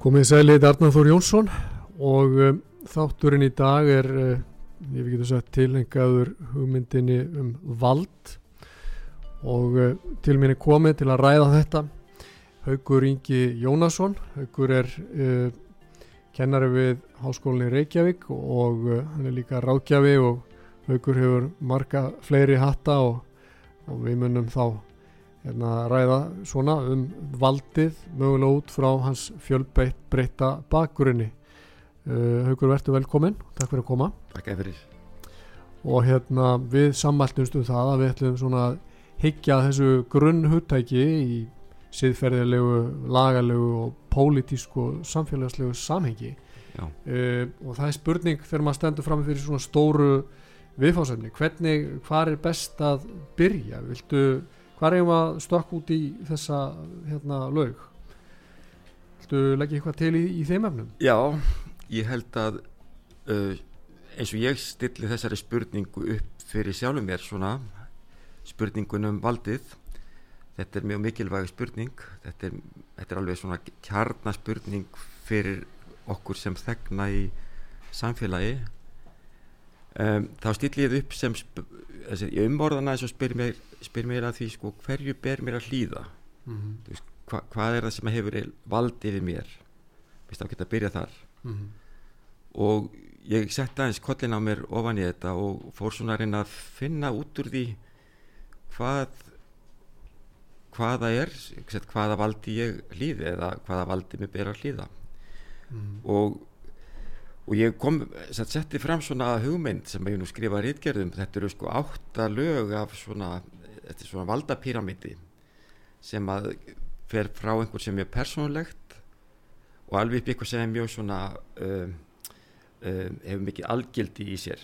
Komið sælið Arnar Þór Jónsson og um, þátturinn í dag er, uh, ég við getum sagt, tilengaður hugmyndinni um vald og uh, til mín er komið til að ræða þetta Haugur Ingi Jónasson, Haugur er uh, kennari við Háskólinni Reykjavík og hann er líka ráðgjafi og Haugur hefur marga fleiri hatta og, og við munum þá hérna, ræða svona um valdið mögulega út frá hans fjölbeitt breyta bakgrunni. Uh, Haugur verður velkominn. Takk fyrir að koma. Takk fyrir. Og hérna við sammæltumstum það að við ætlum svona higgja þessu grunnhutæki í siðferðilegu, lagalegu og pólitísku og samfélagslegu samhengi. Uh, og það er spurning þegar maður stendur fram fyrir svona stóru viðfásefni, hvernig, hvað er best að byrja, viltu Hvað er að stökk út í þessa hérna, lög? Þú leggja eitthvað til í, í þeim efnum? Já, ég held að uh, eins og ég stilli þessari spurningu upp fyrir sjálfum mér svona spurningunum valdið þetta er mjög mikilvæg spurning þetta er, þetta er alveg svona kjarnaspurning fyrir okkur sem þegna í samfélagi um, þá stilli ég upp sem ég umborðana þess að spyr mér, spyr mér að því sko, hverju ber mér að hlýða? Mm -hmm. hva, hvað er það sem hefur vald yfir mér? Þá geta að byrja þar. Mm -hmm. og ég sett aðeins kollin á mér ofan í þetta og fór svona að reyna að finna út úr því hvað hvaða er hvaða valdi ég hlýði eða hvaða valdi mér ber að hlýða. Mm og og ég kom, setti fram svona hugmynd sem ég nú skrifa rítgerðum þetta eru sko átta lög af svona, þetta er svona valdapíramidi sem að fer frá einhver sem er persónulegt og alveg upp eitthvað sem er mjög svona um, um, hefur mikið algildi í sér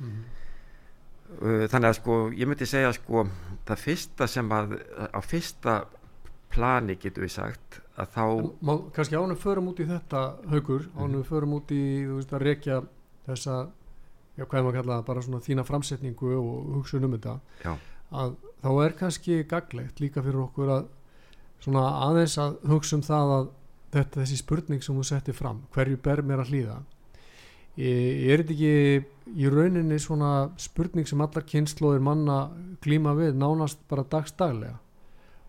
mm -hmm. uh, þannig að sko ég myndi segja sko það fyrsta sem að á fyrsta plani getur við sagt að þá Má, kannski ánum förum út í þetta haugur, mhm. ánum mm. förum út í veist að rekja þessa já hvað er maður að kalla bara svona þína framsetningu og hugsun um þetta já. að þá er kannski gaglegt líka fyrir okkur að svona aðeins að hugsa um það að þetta þessi spurning sem þú setti fram hverju ber mér að hlýða er þetta ekki í rauninni svona spurning sem allar kynnslóðir manna glíma við nánast bara dagstaglega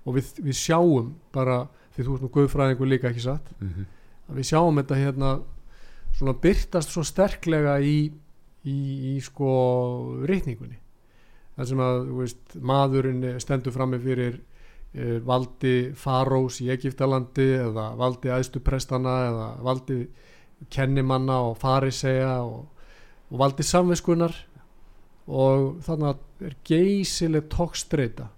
og við, við sjáum bara því þú ert nú guðfræðingur líka ekki satt? Mm -hmm. við sjáum þetta hérna svona byrtast svo sterklega í, í, í sko reyningunni þar sem að veist, maðurinn stendur frammi fyrir eh, valdi farós í Egiptalandi eða valdi æðstuprestana eða valdi kennimanna og farisega og, og valdi samviskunar og þannig að er geysileg tókstreita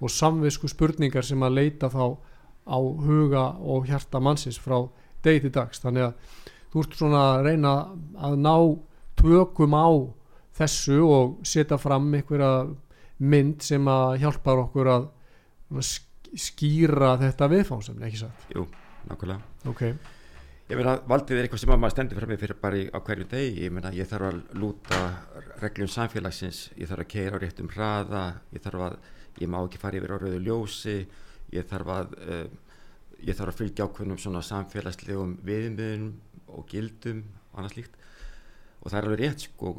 og samvisku spurningar sem að leita þá á huga og hjarta mannsins frá degi til dags. Þannig að þú ert svona að reyna að ná tökum á þessu og setja fram einhverja mynd sem að hjálpa okkur að skýra þetta viðfáðsefni, ekki satt? Jú, nákvæmlega. Okay. Ég meina, valdið er eitthvað sem maður stendur fram með fyrir bara á hverju degi, ég meina, ég þarf að lúta reglum samfélagsins, ég þarf að keira á réttum hraða, ég þarf að, ég má ekki fara yfir á rauðu ljósi ég þarf að uh, ég þarf að fylgja ákveðnum svona samfélagslegum viðmiðum og gildum og annað slíkt. Og það er alveg rétt sko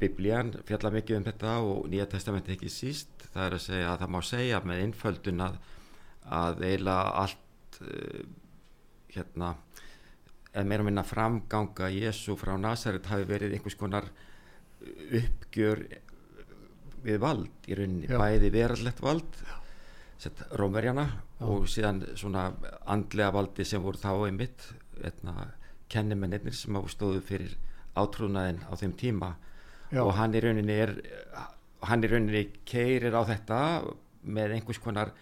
biblían fjalla mikið um þetta og nýja testamenti ekki síst. Það er að segja að það má segja með innföldun að að eiginlega allt uh, hérna eða meira minna framganga Jésu frá Nazaret hafi verið einhvers konar uppgjör við vald í rauninni, Já. bæði verallegt vald sett Rómverjana og síðan svona andlega valdi sem voru þá einmitt etna, kennimennir sem stóðu fyrir átrúnaðin á þeim tíma. Já. og hann í rauninni er hann í rauninni keirir á þetta með einhvers konar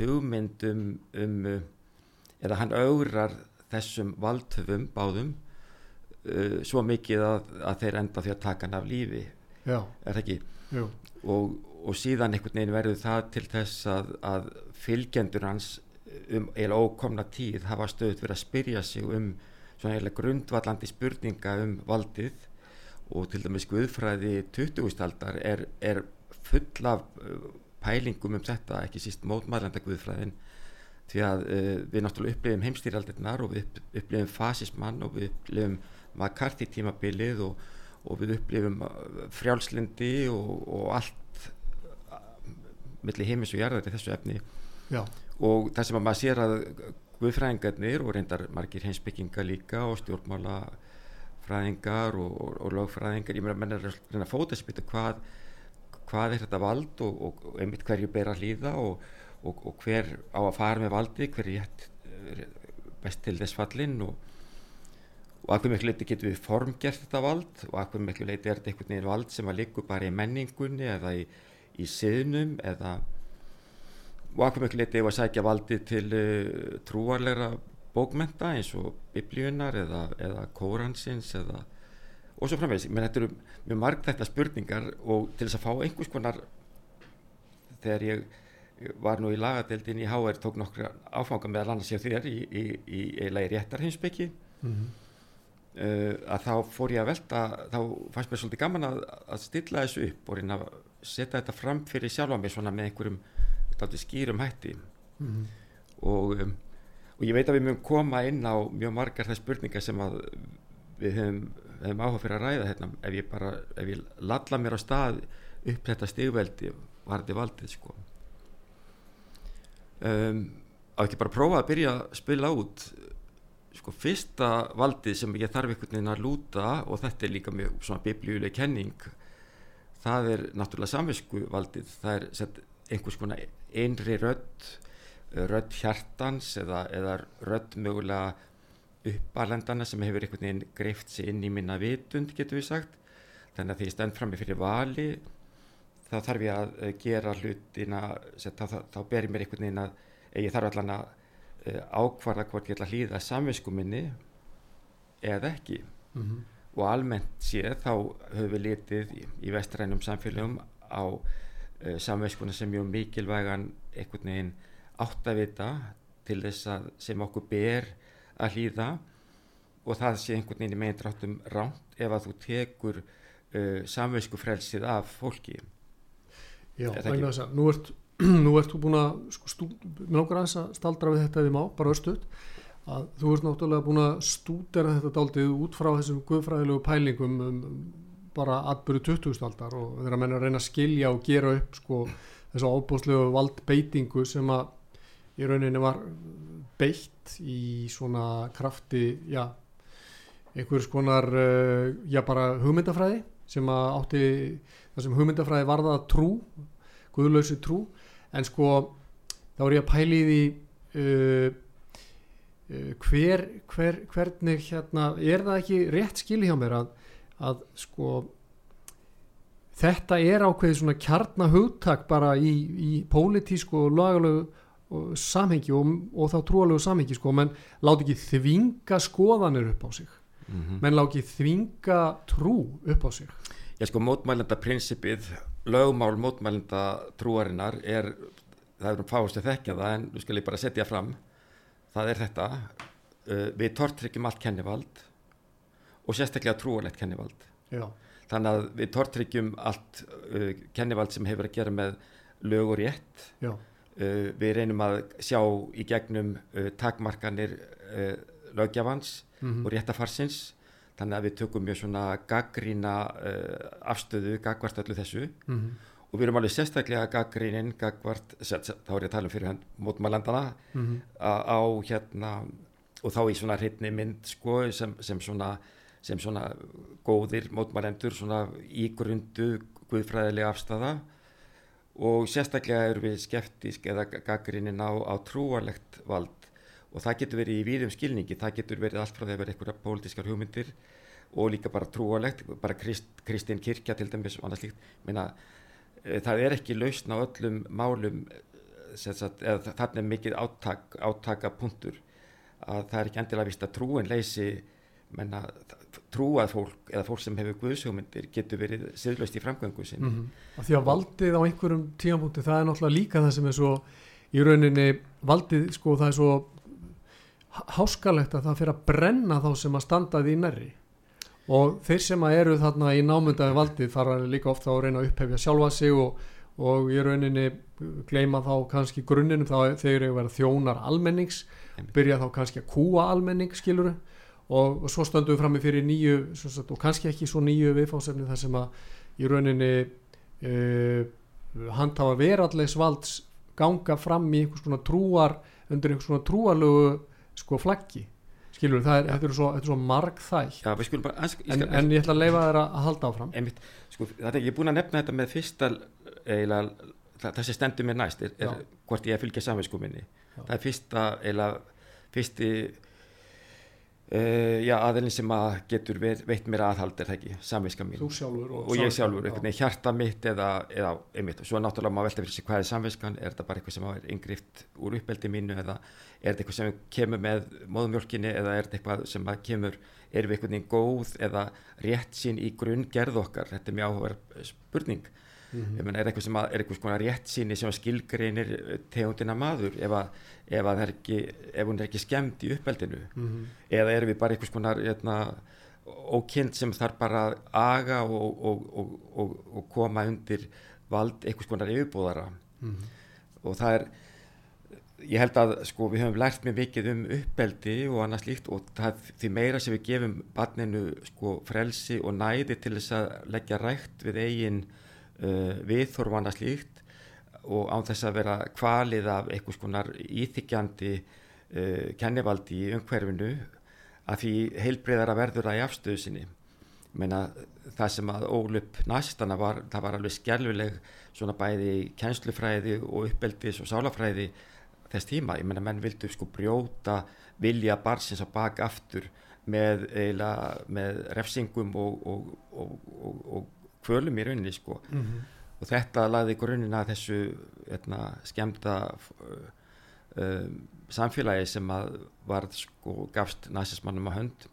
hugmyndum um eða hann augrar þessum valdhöfum báðum uh, svo mikið að, að þeir enda því að taka hann af lífi já, er það ekki? Og, og síðan einhvern veginn verður það til þess að, að fylgjendur hans um eða ókomna tíð hafa stöðut verið að spyrja sig um svona eiginlega grundvallandi spurninga um valdið. Og til dæmis guðfræði 20. aldar er, er full af uh, pælingum um þetta, ekki síst mótmælanda guðfræðin. Því að uh, við náttúrulega upplifum heimstýraldirnar og við upp, upplifum fasismann og við upplifum McCarthy tímabilið og, og við upplifum uh, frjálslindi og, og allt uh, milli heimis og jarðar í þessu efni. Já, og það sem að maður sér að guðfræðingarnir og reyndar margir heimsbygginga líka og stjórnmála fræðingar og, og, og lögfræðingar ég meina menn er að reyna að fóta sér betur hvað, hvað er þetta vald og, einmitt hverju ber að hlýða og, og hver á að fara með valdi hver er eh, best til þess fallinn og og að hverju miklu leiti getum við formgert þetta vald? Og að hverju miklu leiti er þetta einhvern veginn vald sem að liggur bara í menningunni eða í, í siðnum eða og að hverju miklu leiti ef að sækja valdi til uh, trúarlegra bókmenta eins og biblíunar eða, eða kóransins eða og svo framvegis, menn þetta eru mjög marg þetta spurningar og til þess að fá einhvers konar þegar ég var nú í lagadeildin í HR tók nokkra áfanga meðal annars hjá þér í, í, í í réttarheimsbyggi mhm, uh, að þá fór ég að velta þá fannst mér svolítið gaman að, að stilla þessu upp og reyna að setja þetta fram fyrir sjálfa mig svona með einhverjum skýrum hætti. Mhm, og, um, og ég veit að við mögum koma inn á mjög margar þær spurningar sem að við höfum, höfum áhuga fyrir að ræða hérna. Ef ég bara, ef ég lalla mér á stað upp þetta stigveldi varði valdið sko. Um, á ekki bara að prófa að byrja að spila út sko fyrsta valdið sem ég þarf einhvern veginn að lúta og þetta er líka mjög svona biblíuleg kenning það er náttúrulega samvisku valdið það er sett einhvers konar einri rödd rödd hjartans eða, eða rödd mögulega uppalendana sem hefur einhvern veginn greift sig inn í minna vitund getur við sagt. Þannig að því ég stend fram með fyrir vali þá þarf ég að gera hlutina þá, þá, þá ber ég mér einhvern veginn að ég þarf allan að ákvarða hvort ég ætla að hlýða samvisku minni eða ekki. Mhm, og almennt séð þá höfum við litið í, í vestrænum samfélögum á uh, samveiskuna sem mjög mikilvægan einhvern veginn áttavita til þess að sem okkur ber að hlýða. Og það sé einhvern veginn í megin dráttum ránt ef að þú tekur uh, samveiskufrelsið af fólki. Já, það vegna ekki? þess að nú ert nú ert þú búin að sko, stú, mér langar aðeins að staldra við þetta við má, bara östuð að þú ert náttúrulega búin að stúdera þetta daldið út frá þessum guðfræðilegu pælingum um, um, bara atbyrju 20. aldar og þeirra menn að reyna að skilja og gera upp sko þessu ábúslegu valdbeitingu sem að í rauninni var beitt í svona krafti, já einhvers konar uh, já bara hugmyndafræði sem að átti það sem hugmyndafræði varða trú guðlausi trú en sko þá er ég að pæli því uh, uh, hver, hver hvernig hérna er það ekki rétt skil hjá mér að, að sko þetta er ákveðið svona kjarnahugtak bara í, í pólitísku og lagalegu og samhengi og, og þá trúalegu samhengi sko, menn láti ekki þvinga skoðanir upp á sig mm -hmm. menn láti ekki þvinga trú upp á sig Já sko mótmælenda prinsipið lögmál mótmælenda trúarinnar er, það er um fáist að þekkja það en nú skal ég bara setja fram. Það er þetta uh, við tortryggjum allt kennivald og sérstaklega trúarlegt kennivald. Já, þannig að við tortryggjum allt uh, kennivald sem hefur að gera með lög og rétt. Já, uh, við reynum að sjá í gegnum takmarkanir lögjafans mhm, og réttafarsins þannig að við tökum mjög svona gaggrína uh, afstöðu gagvart öllu þessu. Mhm, og við erum alveg sérstaklega gaggrínin gagvart, þá er ég að tala um fyrir hann mótmælandana mhm, á, á hérna og þá í svona hreitni mynd sko sem, sem svona sem svona góðir mótmælendur svona ígrundu guðfræðilega afstæða og sérstaklega eru við skeptisk eða gaggrinnin á, á trúarlegt vald og það getur verið í víðum skilningi, það getur verið allt frá því að vera einhverja pólitískar hugmyndir og líka bara trúarlegt, bara Krist, Kristín Kirkja til dæmis og annað slíkt, Meina, e, það er ekki lausn á öllum málum, sagt, eða þarna er mikið áttak, áttakapunktur. Að það er ekki endilega vist að trúin leysi menna, trúað fólk eða fólk sem hefur guðsjómyndir getur verið siðlaust í framgöngu sin mm -hmm. Því að valdið á einhverjum tíampunkti það er náttúrulega líka það sem er svo í rauninni valdið sko það er svo háskalegt að það fyrir að brenna þá sem að standa því nærri. Og þeir sem að eru þarna í námundaði valdið fara líka ofta að reyna að upphefja sjálfa sig og, og í rauninni gleima þá kannski grunninn þá þeir eru að vera þjónar almennings byrja þá kannski að kúa almenning skiluru og, og svo stöndum við fram með fyrir nýju sagt, og kannski ekki svo nýju viðfáðsefni þar sem að í rauninni uh, handhafa verallegs valds ganga fram í einhvers konar trúar undir einhvers konar trúarlegu sko flaggi. Skilur það, er, þetta er svo, svo marg þæg en, en ég ætla að leifa þér að halda áfram. Einmitt, sko, það er ekki búin að nefna þetta með fyrsta eiginlega, það sem stendur mér næst er, er hvort ég fylgja samvinskuminni það er fyrsta eiginlega, fyrsti Uh, já, aðeins sem að getur veitt mér aðhald er það ekki, samviska mín. Og, og ég sjálfur, einhvern veginn hjarta mitt eða, eða einmitt, og svo náttúrulega maður velta fyrir sig hvað er samviskan, er þetta bara eitthvað sem er yngrift úr uppeldi mínu eða er þetta eitthvað sem kemur með móðumjölkinni eða er þetta eitthvað sem kemur er við einhvern veginn góð eða rétt sín í grunn gerð okkar, þetta er mjög áhugaverð spurning Mm -hmm. Mena, er eitthvað sem að, er eitthvað svona rétt síni sem skilgreinir tegundina maður ef, að, ef, að ekki, ef hún er ekki skemmt í uppeldinu mm -hmm. eða er við bara eitthvað svona hérna, ókynnt sem þarf bara að aga og, og, og, og koma undir vald eitthvað svona yfirbúðara mm -hmm. og það er ég held að sko við höfum lært mjög mikið um uppeldi og annað slíkt og það, því meira sem við gefum barninu sko frelsi og næði til þess að leggja rægt við eigin viðþorfana slíkt og án þess að vera kvalið af einhvers konar íþykjandi uh, kennivaldi í umhverfinu að því heilbreyðar að verður það í afstöðu sinni. Meina, það sem að ólup næstana var, það var alveg skjálfileg svona bæði kænslufræði og uppeldis og sálafræði þess tíma, ég menna menn vildu sko brjóta vilja barsins á bak aftur með, eiginlega, með refsingum og, og, og, og kvölum í rauninni sko. Mm -hmm. og þetta laði grunninn að þessu etna, skemta uh, um, samfélagi sem að var sko gafst næsismannum á hönd.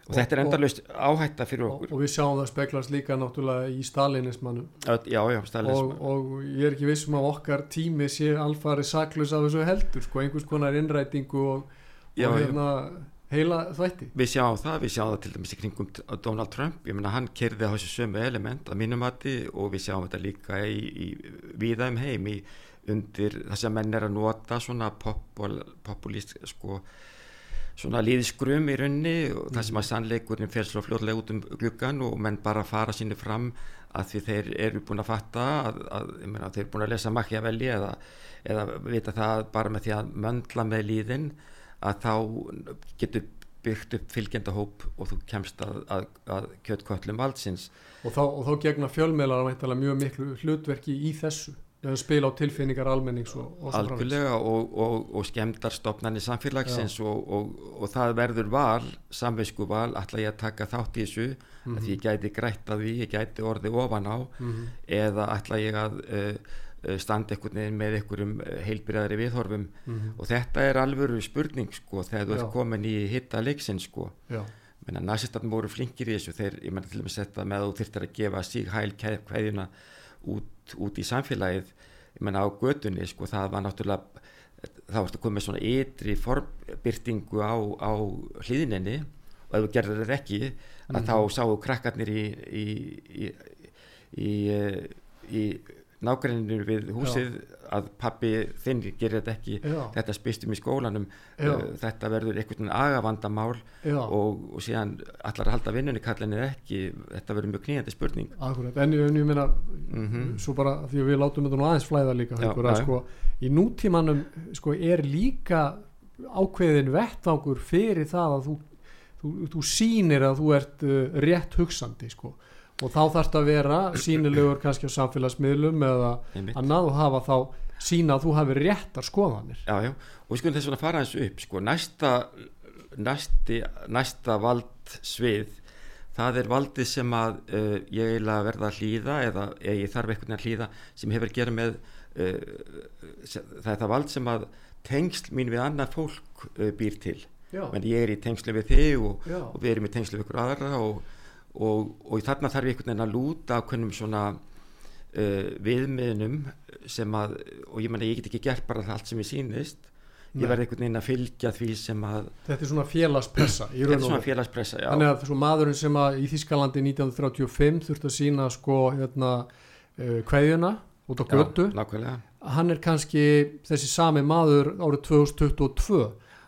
Og, og þetta er endalust áhætta fyrir okkur. og við sjáum það speklast líka náttúrulega í stalinismannum já, já, stalinismannum og, og ég er ekki vissum að okkar tími sé alfari saklus af þessu heldur sko einhvers konar innrætingu og, já, og hérna heila þvætti við sjáum það, við sjáum það til dæmis í kringum Donald Trump, ég menna hann kerði á þessu sömu element að mínumati og við sjáum þetta líka í, í viðaðum heim í undir þess að menn er að nota svona popul, populist sko svona líðskrum í raunni og það sem að sannleikurinn fer svo fljóðlega út um gluggan og menn bara fara sínu fram að því þeir eru búin að fatta að, að, að þeir eru búin að lesa Machiavelli eða, eða vita það bara með því að möndla með líðin að þá getur byggt upp fylgjendahóp og þú kemst að, að, að kjöttkvöllum valdsins og þá, og þá gegna fjölmeilar mjög miklu hlutverki í þessu spil á tilfinningar almennings og, og algjörlega og, og, og skemdar stopnarnir samfélagsins og það verður val, samveisku val ætla ég að taka þátt í þessu mm -hmm. að ég gæti grætt að því, ég gæti orði ofan á mm -hmm. eða ætla ég að uh, standa einhvern veginn með einhverjum eh, heilbyrjaðri viðhorfum. Mm -hmm. og þetta er alvöru spurning sko þegar þú ert komin í hitta leiksin sko. Menna næstistarnir voru flinkir í þessu. Þeir, ég menna til og með þetta með að þú þurftir að gefa síg hæl kæðina út, út í samfélagið ég menna á gödunni sko það var náttúrulega þá ertu komið svona ytri formbyrtingu á, á hlýðinni og ef þú gerður þetta ekki að mm -hmm. þá sáu krakkarnir í í, í, í, í nágrænir við húsið Já. að pappi þinn gerir þetta ekki Já. þetta spistum í skólanum uh, þetta verður einhvern agavandamál og, og síðan allar að halda vinnunni kallinni ekki þetta verður mjög knýjandi spurning Akkurat, en ég, ég meina mm -hmm. svo bara því að við látum þetta nú aðeins flæða líka haukur, að, sko, í nútímanum sko, er líka ákveðin vettvangur fyrir það að þú, þú, þú sínir að þú ert uh, rétt hugsandi sko og þá þarf þetta að vera sínilegur kannski á samfélagsmiðlum eða einmitt. annað og hafa þá sína að þú hafi réttar skoðanir. Já, já, og við skulum þess að fara eins upp sko, næsta næsti, næsta valdsvið það er valdið sem að uh, ég eiginlega verða að hlýða eða ég þarf veginn að hlýða sem hefur að gera með uh, það er það vald sem að tengsl mín við annað fólk uh, býr til. Menn ég er í tengslu við þig og, og við erum í tengslu við ykkur aðra og, og, og þarna þarf ég einhvern veginn að lúta á hvernig svona uh, viðmiðnum sem að og ég menna ég get ekki gert bara það allt sem ég sýnist. Nei. ég verði einhvern veginn að fylgja því sem að þetta er svona félagspressa þetta er svona félagspressa já, þannig að svo maðurinn sem að í Þískalandi 1935 þurfti að sína sko hérna uh, kveðjuna út á já, götu nákvæmlega. hann er kannski þessi sami maður árið 2022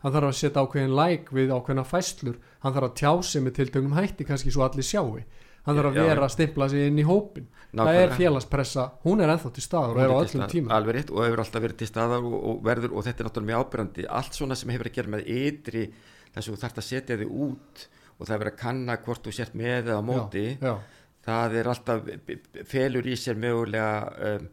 hann þarf að setja ákveðin læk við ákveðina fæslur hann þarf að tjá sig með tiltögnum hætti kannski svo allir sjáu hann þarf að Já, vera að stimpla sig inn í hópin það er nákvæmlega. félagspressa, hún er ennþá til staðar og er á öllum tíma alveg rétt og hefur alltaf verið til staðar og, og verður og þetta er náttúrulega mjög ábyrjandi allt svona sem hefur að gera með ytri þess að þú þarft að setja þig út og það er verið að kanna hvort þú sért með eða á móti já, það er alltaf felur í sér mögulega um,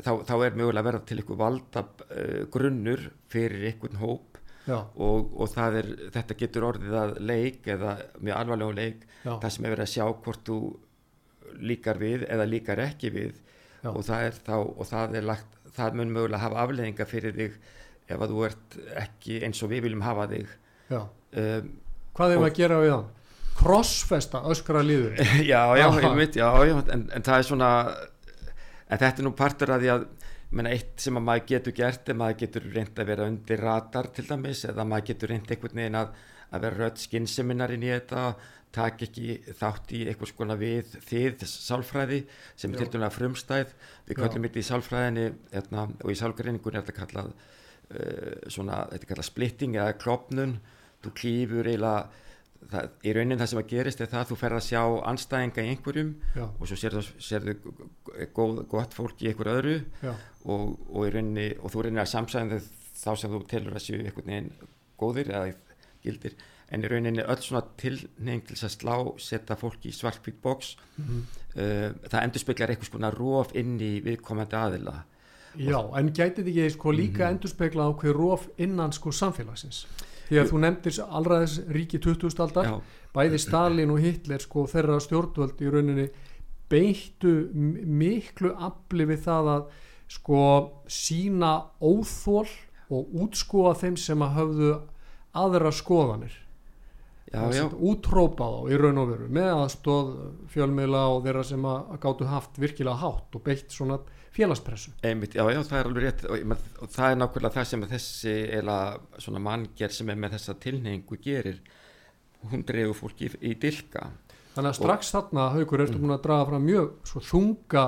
þá, þá er mögulega að verða til ykkur valda uh, grunnur fyrir ykkur hóp. já, og, og það er, þetta getur orðið að leik eða mjög alvarlegum leik já, það sem er verið að sjá hvort þú líkar við eða líkar ekki við Já. og það er þá og það er lagt, það mun mögulega hafa afleðinga fyrir þig ef að þú ert ekki eins og við viljum hafa þig um, hvað er maður að gera við hann? crossfesta öskra líður já, já, Aha. einmitt, já, já en, en það er svona en þetta er nú partur að því að menna, eitt sem að maður getur gert er maður getur reynd að vera undir radar til dæmis eða maður getur reynd einhvern veginn að, að vera rödd skinnseminar inn í þetta tak ekki þátt í eitthvað skona við þið sálfræði sem er til dæmis frumstæð. Við kallum þetta í sálfræðinni hérna, og í sálgreiningunni er þetta kallað uh, svona, þetta er kallað splitting eða klopnun þú klýfur eiginlega það, í raunin það sem að gerist er það að þú fer að sjá anstæðinga í einhverjum já, og svo sérðu góð, gott fólk í einhverju öðru. Já, og, og, í rauninni, og þú reynir að samsæða þá sem þú telur að séu einhvern veginn góðir eða gildir en í rauninni öll svona tilneying til að slá setja fólk í svartkvít box Mhm. uh, það endur speklar eitthvað svona róf inn í viðkomandi aðila já en gæti þetta ekki sko líka Mhm. endur spekla á hver rof innan sko samfélagsins því að þú nefndir allraðis ríki 20. aldar já, bæði Stalin og Hitler sko þeirra stjórnvöld í rauninni beittu miklu afli við það að sko sína óþól og útskúa þeim sem að höfðu aðra skoðanir. Útrópa þá í raun og veru með aðstóð fjölmiðla og þeirra sem að, gáttu haft virkilega hátt og beitt svona félagspressu. Einmitt, já, já, það er alveg rétt. Og, og það er nákvæmlega það sem þessi eða svona manngjör sem er með þessa tilneyingu gerir. Hún dreifur fólki í, í dilka þannig að strax þarna haugur ertu búin að draga fram mjög svo þunga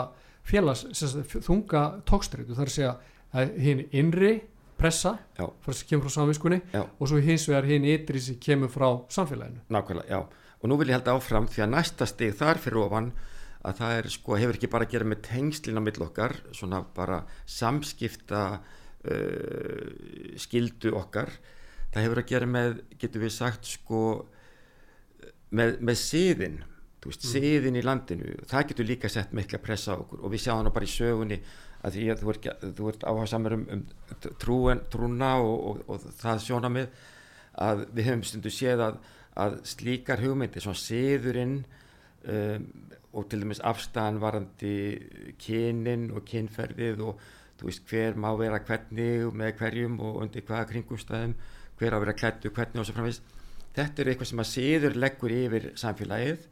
félags, sem sagt, þunga tókstreitu þar að segja að hinn innri pressa sem kemur frá samviskunni Já. og svo hins vegar hinn ytri sem kemur frá samfélaginu Nákvæmlega, já. Og nú vil ég halda áfram því að næsta stig þar fyrir ofan að það er sko, hefur ekki bara að gera með tengslina mill okkar, svona bara samskipta uh, skildu okkar. Það hefur að gera með, getur við sagt sko, með, með siðin, veist, siðin í landinu. Það getur líka sett mikla pressa á okkur og við sjáum það bara í sögunni að því að þú ert, ert áhuga samar um, um trúen, trúna og, og, og það sjóna með að við höfum stundu séð að, að slíkar hugmyndir, svona siðurinn um, og til dæmis afstæðan varandi kynin og kynferðið og þú veist hver má vera hvernig með hverjum og undir hvaða kringumstæðum hver á að vera klættu hvernig og svo framvegis þetta er eitthvað sem að siður leggur yfir samfélagið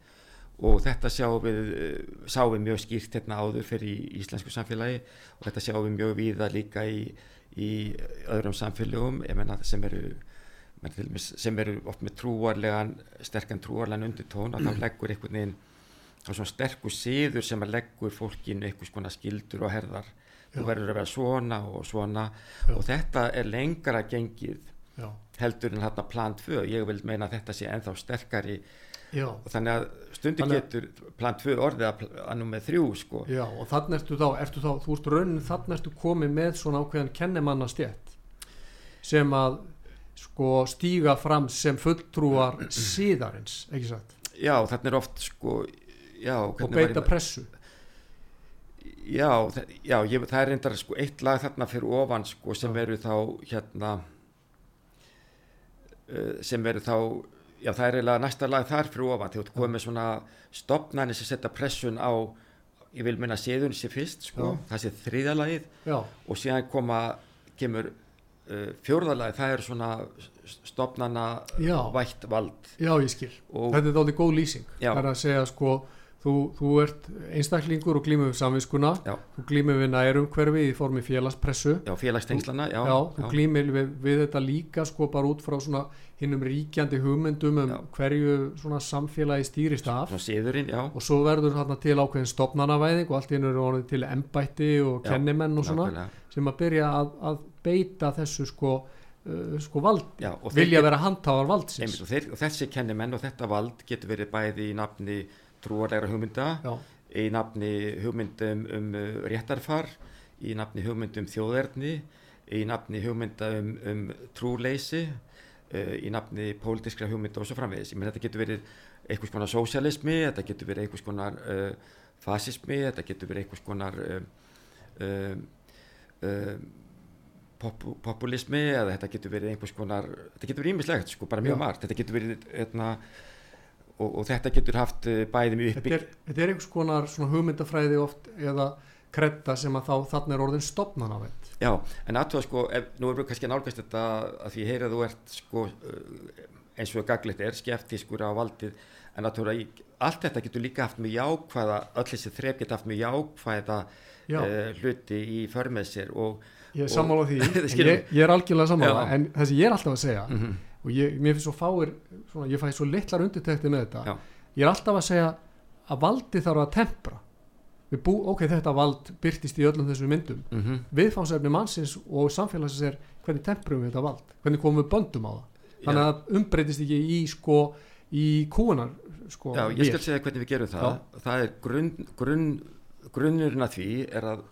og þetta sjáum við, eh, sáum við mjög skýrt hérna áður fyrir í íslensku samfélagi. Og þetta sjáum við mjög víða líka í, í öðrum samfélögum. Ég menna sem eru menn til dæmis sem eru oft með trúarlegan sterkan trúarlegan undirtón að þá leggur einhvern veginn svona sterkur siður sem að leggur fólkinu einhvers konar skildur og herðar. Þú Já. verður að vera svona og svona. Já. og þetta er lengra gengið já, heldur en hérna plan 2 ég vil meina að þetta sé ennþá sterkari. Já, og þannig að stundu getur plan 2 orðið að, að nummer 3 sko. Já og þannig ertu þá, ertu þá þú ert raunin þannig ertu komið með svona ákveðan kennimannastjætt sem að sko stíga fram sem fulltrúar síðarins, ekki satt? Já þannig er oft sko já, og beita ég- pressu. Já, já ég, það er reyndar sko, eitt lag þarna fyrir ofan sko, sem Já. eru þá hérna uh, sem eru þá já það er eiginlega næsta lag þar fyrir ofan þegar þú komið svona stopnarnir sem setja pressun á ég vil minna séðun sér fyrst sko, það sé þriðja lagið. Já, og síðan koma kemur uh, fjórða lagið, það er svona stopnana Já. vætt vald. Já ég skil. Og þetta er þáttið góð lýsing. Það er að segja sko þú, þú ert einstaklingur og glímur við samvinskuna Já. þú glímur við nærumhverfi í formi félagspressu. Já, félagstengslana já, þú glýmir við, við þetta líka sko bara út frá svona hinnum ríkjandi hugmyndum um hverju svona samfélagi stýrist af. Já. Og svo verður þarna til ákveðin stopnanavæðing og allt eru orðið til embætti og kennimenn og svona nákvæmlega. sem að byrja að, að beita þessu sko, uh, sko valdi. Já, þeir vilja get- vera handháðar valdsins. Og, þeir, og þessi kennimenn og þetta vald getur verið bæði í nafni trúarlegra hugmynda, Já, í nafni hugmyndum um uh, réttarfar, í nafni hugmyndum þjóðerni, í nafni hugmynda um, um trúleysi, uh, í nafni pólitískra hugmynda og svo framvegis. Ég menn þetta getur verið einhvers konar sósialismi, þetta getur verið einhvers konar uh, fasismi, þetta getur verið einhvers konar um, um, um, pop, populismi eða þetta getur verið einhvers konar, þetta getur verið ímislegt sko, bara mjög Já. margt, þetta getur verið hérna, og, og þetta getur haft uh, bæði mjög þetta uppbygg er, þetta er einhvers konar hugmyndafræði oft eða kredda sem að þá þannig er orðin stopnanavænd Já, en aðtóða sko, ef, nú erum við kannski að nálgast þetta að því ég heyri að þú ert sko uh, eins og gaglitt er skeftískur á valdið en aðtóða allt þetta getur líka haft mjög jákvæða öll þessi þref geta haft mjög jákvæða Já. uh, hluti í för með sér og ég er sammála því, ég, ég er algjörlega sammála Já. en það sem ég er alltaf að segja mm og ég, mér finnst svo fáir svona, ég fæ svo litlar undirtekti með þetta. Já. ég er alltaf að segja að valdi þarf að tempra. Bú, ok, þetta vald byrtist í öllum þessum myndum. -hmm. viðfánsefni mannsins og samfélagsins er hvernig temprum við þetta vald? Hvernig komum við böndum á það? Þannig að það umbreytist ekki í sko í kúunar sko, Já, ég skal segja hvernig við gerum það. Það er grunn, grunn grunnurinn að því er að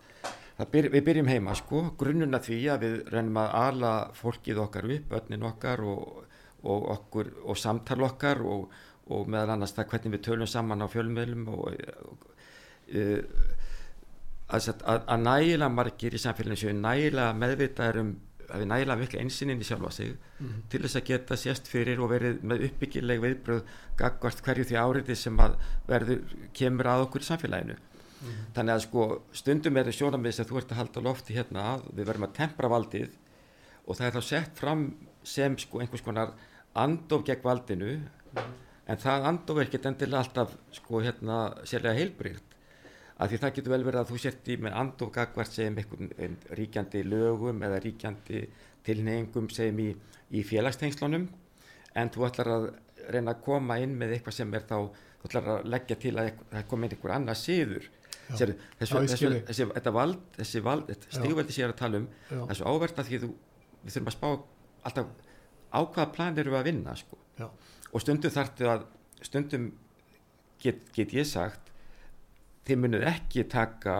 byr, við byrjum heima sko grunnurinn að því að við reynum að ala fólkið okkar upp, börnin okkar og, og okkur og samtal okkar og, og meðal annars það hvernig við tölum saman á fjölmiðlum og, uh, að, að, að nægilega margir í samfélaginu séu nægilega meðvitaður um að við nægilega mikla einsýnin í sjálfa sig Mhm. til þess að geta sést fyrir og verið með uppbyggileg viðbröð gagvart hverju því áriði sem að verður kemur að okkur í samfélaginu þannig að sko stundum er það sjónamið sem þú ert að halda lofti hérna að við verðum að tempra valdið og það er þá sett fram sem sko einhvers konar andof gegn valdinu en það andof er ekkert endilega alltaf sko hérna sérlega heilbrygt af því það getur vel verið að þú sért í með andof gagvart sem einhvern ein, ríkjandi lögum eða ríkjandi tilneyingum sem í, í félagstengslunum en þú ætlar að reyna að koma inn með eitthvað sem er þá þú ætlar að leggja til að það komi inn einhver annað síður. Sér, þessu, ég þessu, þessi, þetta vald, þessi vald þetta Já. stígveldi sér að tala um það er svo áverð að því þú, við þurfum að spá alltaf á hvaða plan erum við að vinna sko. Og stundum þarftu að stundum get, get ég sagt þið munið ekki taka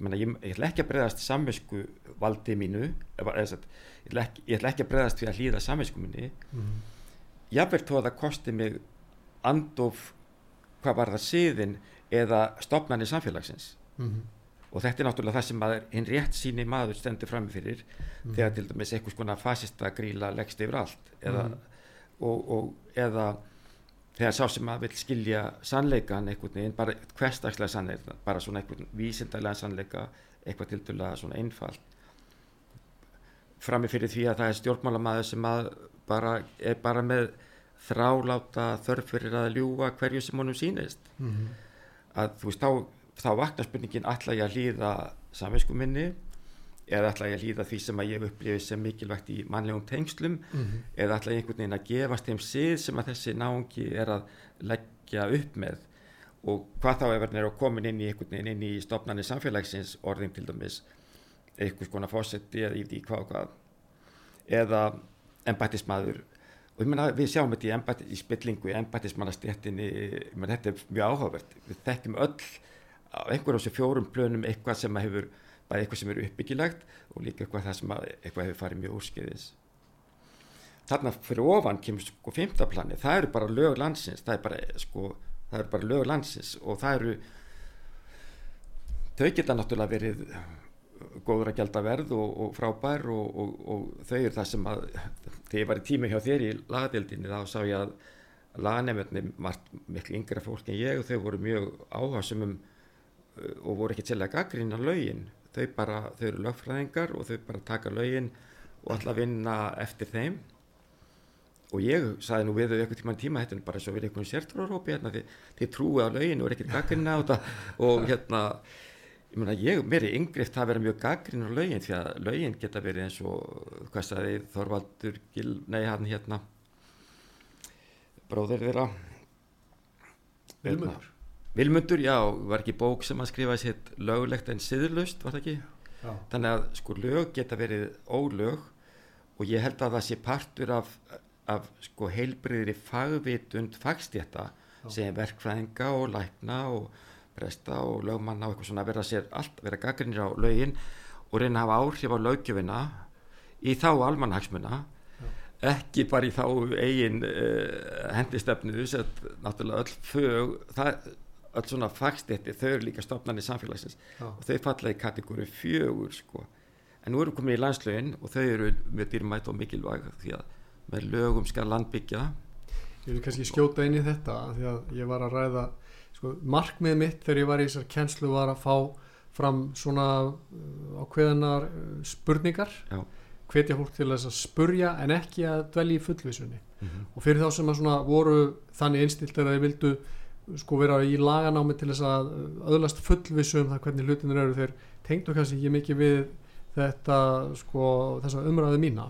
menna, ég, ég ætla ekki að breyðast samvisku valdi mínu eða, eða, ég, ætla ekki, ég ætla ekki að breyðast við að hlýða samvisku minni Mhm. jafnveg þó að það kosti mig andof hvað var það siðin eða stopnarnir samfélagsins Mhm. og þetta er náttúrulega það sem hinn rétt síni maður stendur fram fyrir Mhm. þegar til dæmis einhvers konar fasista gríla leggst yfir allt eða, Mhm. og, og, eða þegar sá sem að vil skilja sannleikan einhvern veginn, bara hverstagslega sannleika bara svona einhvern vísindalega sannleika eitthvað til dæla svona einfalt frammi fyrir því að það er stjórnmálamæður sem bara er bara með þráláta þörf fyrir að ljúga hverju sem honum sýnist Mhm. Að þú veist, þá, þá vaknar spurningin ætla ég að hlýða samvinsku minni eða ætla ég að hlýða því sem að ég upplifið sem mikilvægt í mannlegum tengslum Mhm. eða ætla ég einhvern veginn að gefast þeim sið sem að þessi náungi er að leggja upp með og hvað þá ef hann er að komin inn í einhvern veginn inn í stopnarnir samfélagsins orðin til dæmis einhvers konar fósetti eða í því hvað og hvað eða embættismæður og ég meina við sjáum þetta í, embætti, í spillingu í embættismannastéttinni þetta er mjög áhugavert. Við þekkjum öll á einhverjum þessu fjórum plönum eitthvað sem hefur bæði eitthvað sem er uppbyggilegt og líka eitthvað það sem að eitthvað hefur farið mjög úrskeiðis. Þarna fyrir ofan kemur sko fymtaplanið, það eru bara lög landsins það er bara sko það eru bara lög landsins og það eru þau geta náttúrulega verið góður að gelda verð og, og frábær og, og, og þau eru það sem að þegar ég var í tími hjá þér í lagadildinni þá sá ég að laganemjöndin var miklu yngra fólk en ég og þau voru mjög áhersumum uh, og voru ekki til að gaggrina lögin. Þau bara, þau eru lögfræðingar og þau bara taka lögin og alltaf vinna eftir þeim. Og ég sagði nú við þau eitthvað tíma tíma þetta er bara svo við einhvern sértrúarhópi hérna, þið, þið trúið á lögin og er ekkert gaggrina og hérna ég meina ég, mér er yngrift að vera mjög gaggrín á lögin því að lögin geta verið eins og hvað sagði Þorvaldur Gil, nei hann hérna bróðir þeirra Vilmundur Vilmundur, já, var ekki bók sem að skrifa sér löglegt en siðurlaust, var það ekki? Já. Þannig að sko lög geta verið ólög og ég held að það sé partur af, af sko heilbriðri fagvitund fagstjætta sem verkfræðinga og lækna og presta og lögmanna og eitthvað svona vera sér allt, vera gaggrinir á lögin og reyna að hafa áhrif á lögjöfina í þá almanhagsmuna ekki bara í þá eigin uh, hendistefnu þess að náttúrulega öll fög það, öll svona fagstætti þau eru líka stopnarnir samfélagsins Já. og þau falla í kategóri fjögur sko. en nú erum við komin í landslögin og þau eru mjög dýrmætt og mikilvæg því að með lögum skal landbyggja Ég vil kannski skjóta inn í þetta því að ég var að ræða sko, markmið mitt þegar ég var í þessar kennslu var að fá fram svona uh, ákveðinar uh, spurningar. Já. hvetja fólk til þess að spurja en ekki að dvelja í fullvísunni Mhm. og fyrir þá sem að svona voru þannig einstiltir að þeir vildu sko vera í laganámi til þess að uh, öðlast fullvissu um það hvernig hlutinir eru þeir tengdu kannski ekki mikið við þetta sko þessa umræðu mína.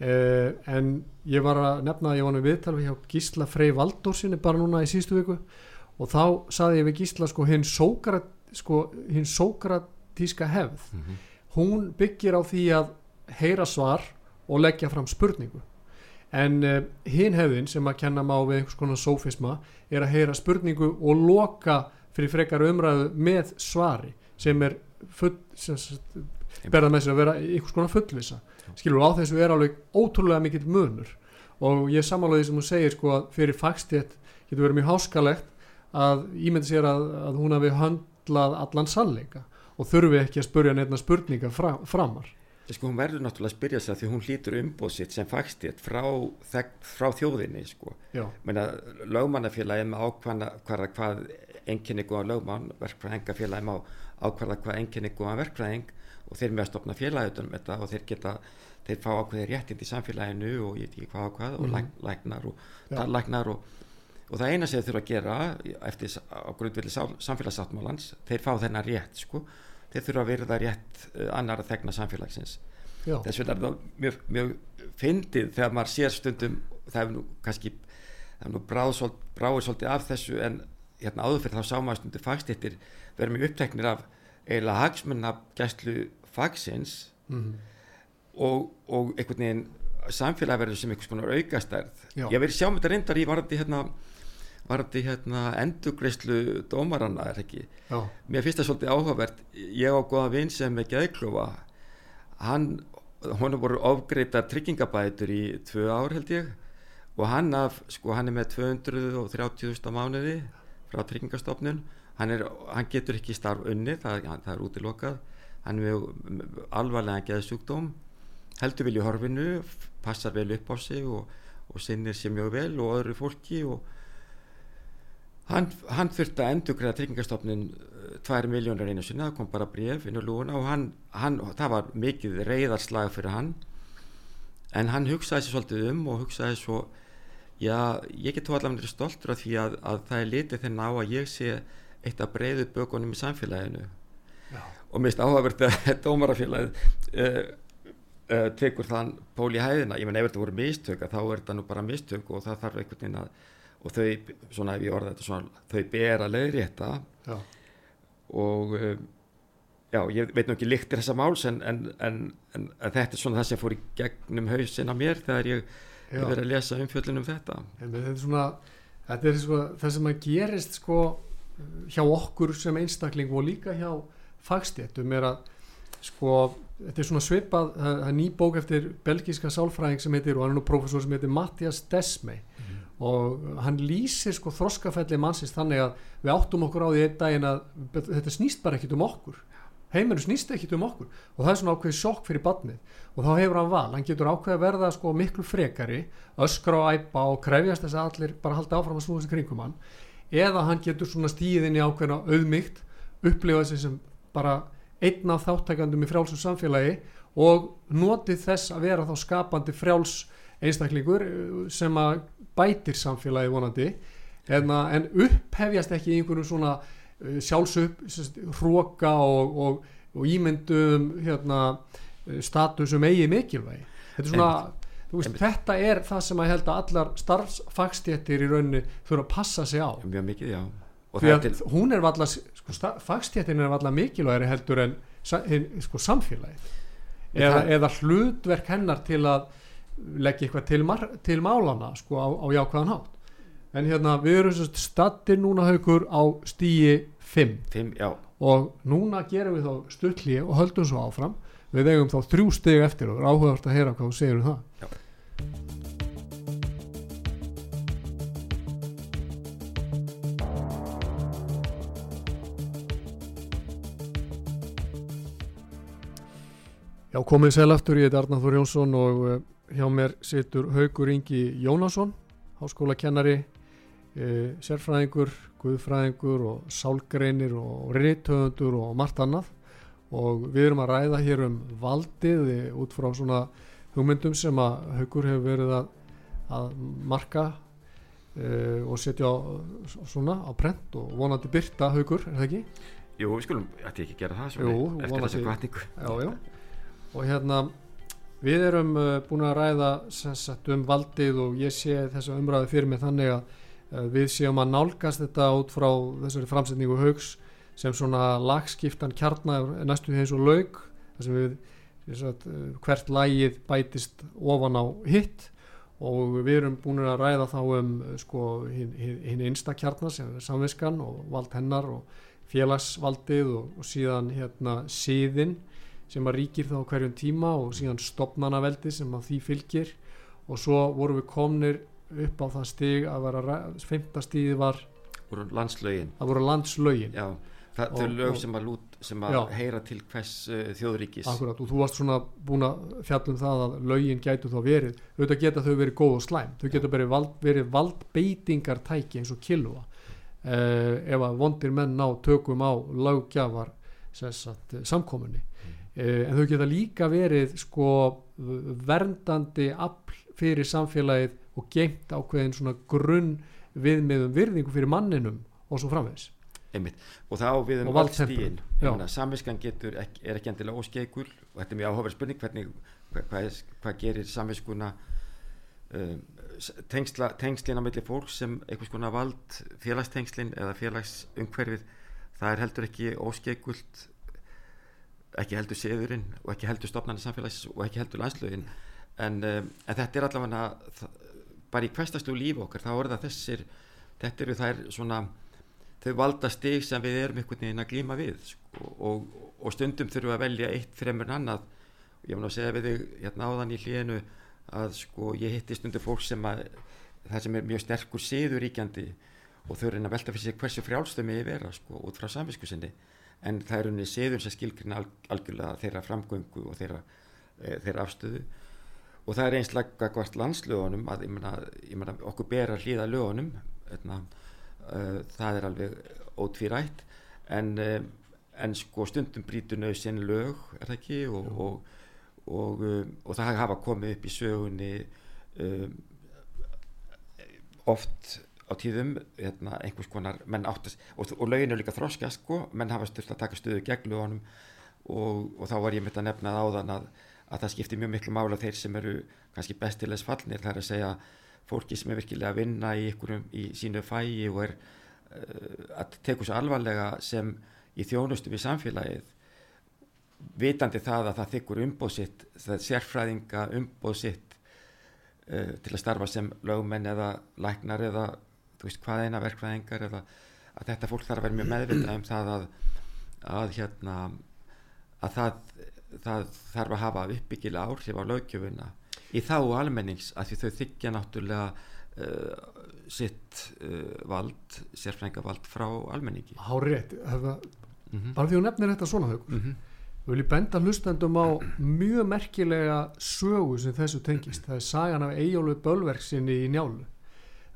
Uh, en ég var að nefna að ég var nú viðtal við hjá Gísla Frey Valdórsinni bara núna í síðustu viku og þá saði ég við Gísla sko hinn sókrat, sko, hin sókratíska hefð Mhm. hún byggir á því að heyra svar og leggja fram spurningu. En uh, hinn hefðin sem að kenna má við einhvers konar sófisma er að heyra spurningu og loka fyrir frekar umræðu með svari sem er full, sem, berða með sér að vera einhvers konar fullvisa skilur á þessu er alveg ótrúlega mikill munur. Og ég samálaði sem hún segir sko að fyrir fagstétt getur verið mjög háskalegt að ímynda sér að, að hún hafi höndlað allan sannleika og þurfi ekki að spurja nefna spurninga fra, framar. Sko hún verður náttúrulega að spyrja sig að því hún hlýtur umbóð sitt sem fagstjætt frá, frá þjóðinni sko. Lögmannafélagi með ákvæða hvað, hvað enginni góða lögmann verkfræðingafélagi má ákvæða hvað enginni góða verkfræðing og þeir með að stopna félagi utan um þetta og þeir geta þeir fá ákveði réttind í samfélaginu og ég veit ekki hvað ákvað og læk, læknar og Já. tallæknar og, og það eina sem þeir þurfa að gera eftir á grundvelli samfélagssáttmálans þeir fá þennan rétt sko. Þeir þurfa að verða rétt uh, annar að þegna samfélagsins. Já, þess vegna er það mjög, mjög fyndið þegar maður sér stundum það er nú kannski er bráður svolítið af þessu en hérna áður fyrir þá sá maður stundum fagstittir verður mjög uppteknir af eiginlega hagsmunna gæslu fagsins mm, og, og einhvern veginn samfélag verður sem einhvers konar aukastærð. Já. ég verið sjá með þetta reyndar í varandi hérna varandi hérna endugreislu dómaranna er ekki? Já, mér finnst það svolítið áhugavert. Ég á góða vinn sem er geðklofa. Hann honum voru ofgreiptar tryggingabætur í tvö ár held ég. Og hann af, sko hann er með 230.000 mánuði frá tryggingastofnun. Hann, er, hann getur ekki starf unni það, það er útilokað. Hann er með alvarlega geðsjúkdóm. Heldur vilja horfinu passar vel upp á sig og, og sinnir sér mjög vel og öðru fólki og hann, hann þurfti að endugræða tryggingastofnun 2 miljónur einu sinna, það kom bara bref inn á lúuna og hann, hann, það var mikið reyðarslag fyrir hann. En hann hugsaði sér svolítið um og hugsaði svo já, ég get þó allavega stoltur af því að, að það er litið þennan á að ég sé eitt af breyðu bökunum í samfélaginu. Já, og mist áhugavert að dómarafélagið uh, uh, tekur þann pól í hæðina, ég menn ef þetta voru mistök að þá er þetta nú bara mistök og það þarf einhvern veginn að og þau, svona ef ég orða þetta svona þau ber að leiðrétta. Já, og um, já, ég veit nú ekki líktir þessa máls en, en, en, en, þetta er svona það sem fór í gegnum hausinn á mér þegar ég verið að lesa umfjöllun um þetta. En þetta er svona þetta er sko, það sem að gerist sko hjá okkur sem einstakling og líka hjá fagstéttum er að sko þetta er svona svipað, það er ný bók eftir belgíska sálfræðing sem heitir og hann er nú professor sem heitir Mattias Desmey og hann lýsir sko þroskafelli mannsins þannig að við áttum okkur á því einn daginn að þetta snýst bara ekkit um okkur. Heiminu snýst ekkit um okkur. Og það er svona ákveði sjokk fyrir badnið og þá hefur hann val, hann getur ákveði að verða sko miklu frekari, öskra og æpa og krefjast þess að allir bara halda áfram að snúða þessi kringum hann. Eða hann getur svona stíðin í ákveðina auðmygt upplifa þessi sem bara einn af þáttækandum í frjálsum samfélagi og notið þess að vera þá skapandi frjáls einstaklingur eh, sem að bætir samfélagi vonandi. En, en upphefjast ekki einhvern svona uh, sjálfsöp hróka og, og, og ímyndum hérna, uh, statusum eigi mikilvægi. Þetta er svona Veist, þetta er það sem að held að allar starfsfagstéttir í rauninni þurfa að passa sig á. Mjög mikið, já. Til... hún er valla sko, fagstéttin er valla mikilvægri heldur en sko, samfélagi eða, eða hlutverk hennar til að leggja eitthvað til, til málana sko, á, á jákvæðan hátt. En hérna við erum stattir núna haugur á stíi 5 og núna gerum við þá stuttlí og höldum svo áfram. Við eigum þá þrjú steg eftir og áhugast að heyra hvað þú segir um það. Já. Já, komið sæl aftur, ég heit Arnáður Jónsson og uh, hjá mér situr Haugur Ingi Jónasson, háskólakennari, uh, sérfræðingur, guðfræðingur og sálgreinir og reythöfundur og margt annað og við erum að ræða hér um valdið út frá svona hugmyndum sem að Haugur hefur verið að, að marka uh, og setja á, svona á prent og vonandi byrta Haugur, er það ekki? Jú, við skulum, ætti ekki að gera það Jú, eftir þessu kvartningu. Já, já og hérna við erum uh, búin að ræða sagt, um valdið og ég sé þessa umræðu fyrir mig þannig að uh, við séum að nálgast þetta út frá þessari framsetningu haugs sem svona lagskiptan kjarnar næstu því eins og laug við sagt, uh, hvert lagið bætist ofan á hitt. Og við erum búin að ræða þá um sko hinn hin einsta kjarnar sem er samviskan og vald hennar og félagsvaldið og, og síðan hérna síðinn sem að ríkir þá hverjum tíma og síðan stopnanaveldi sem að því fylgir. Og svo vorum við komnir upp á það stig að vera femta stíði var voru landslögin. það voru landslögin. Já, það, þau lög sem að, lút, sem að heyra til hvers uh, þjóðríkis. Akkurat og þú varst svona búin að fjallum það að lögin gætu þá verið auðvitað geta þau verið góð og slæm. Þau geta verið, vald, verið valdbeitingartæki eins og kilva uh, ef að vondir menn ná tökum á lögjafar samkominni Eh, en þau geta líka verið sko verndandi afl fyrir samfélagið og geimt ákveðin svona grunn viðmiðum virðingu fyrir manninum og svo framvegs Einmitt. og þá við um valdstígin samviskan getur, ekki, er ekki endilega óskeikur og þetta er mjög áhugaverð spurning hvernig, hvað, hvað, hvað gerir samviskuna um, tengsla, tengslina mellir fólk sem einhvers konar vald félagstengslin eða félagsumhverfið það er heldur ekki óskekult ekki heldur séðurinn og ekki heldur stopnarnir samfélags og ekki heldur landslögin en, um, en þetta er allavega bara í hverstaslu lífi okkar þá er það þessir þetta eru þær svona þau valda stig sem við erum einhvern veginn að glíma við sko, og, og stundum þurfum að velja eitt fremur annað. Ég mun að segja við þig hérna áðan í hlíðinu að sko ég hitti stundum fólk sem að það sem er mjög sterkur séðuríkjandi og þau reyna að velta fyrir sig hversu frjálstömi ég vera sko út frá samvisku sinni en það er unni séður sem skilgrina algjörlega þeirra framgöngu og þeirra, e, þeirra afstöðu. Og það er einslega hvort landslögunum að ég mena, ég mena, okkur ber að hlýða lögunum etna, uh, það er alveg ótvírætt. En, uh, en sko stundum brítur nöðsinn lög er það ekki? Og, og, og, uh, og það hafa komið upp í sögunni oft á tíðum hérna, einhvers konar áttast, og, og lögin er líka þroska sko, menn hafa styrst að taka stöðu gegn lögunum og, og þá var ég myndið að nefna áðan að, að það skiptir mjög miklu mála þeir sem eru kannski bestilegs fallnir það er að segja fólki sem er virkilega að vinna í, í sínu fæi og er uh, að teku svo alvarlega sem í þjónustu við samfélagið vitandi það að það þykkur umbóðsitt það sérfræðinga umbóðsitt uh, til að starfa sem lögmenn eða læknar eða þú veist hvað eina verkvæðingar eða að þetta fólk þarf að vera mjög meðvitað um það að, að hérna að það, það þarf að hafa uppbyggilega áhrif á lögjöfuna í þá almennings að því þau þykja náttúrulega uh, sitt uh, vald, sérfrængavald frá almenningi Há rétt, hefða, mm -hmm. bara því hún nefnir þetta svona hög Mm -hmm. Við viljum benda hlustendum á mjög merkilega sögu sem þessu tengist. Það er sagan af Eyjólfur Bölverk sinni í njálu.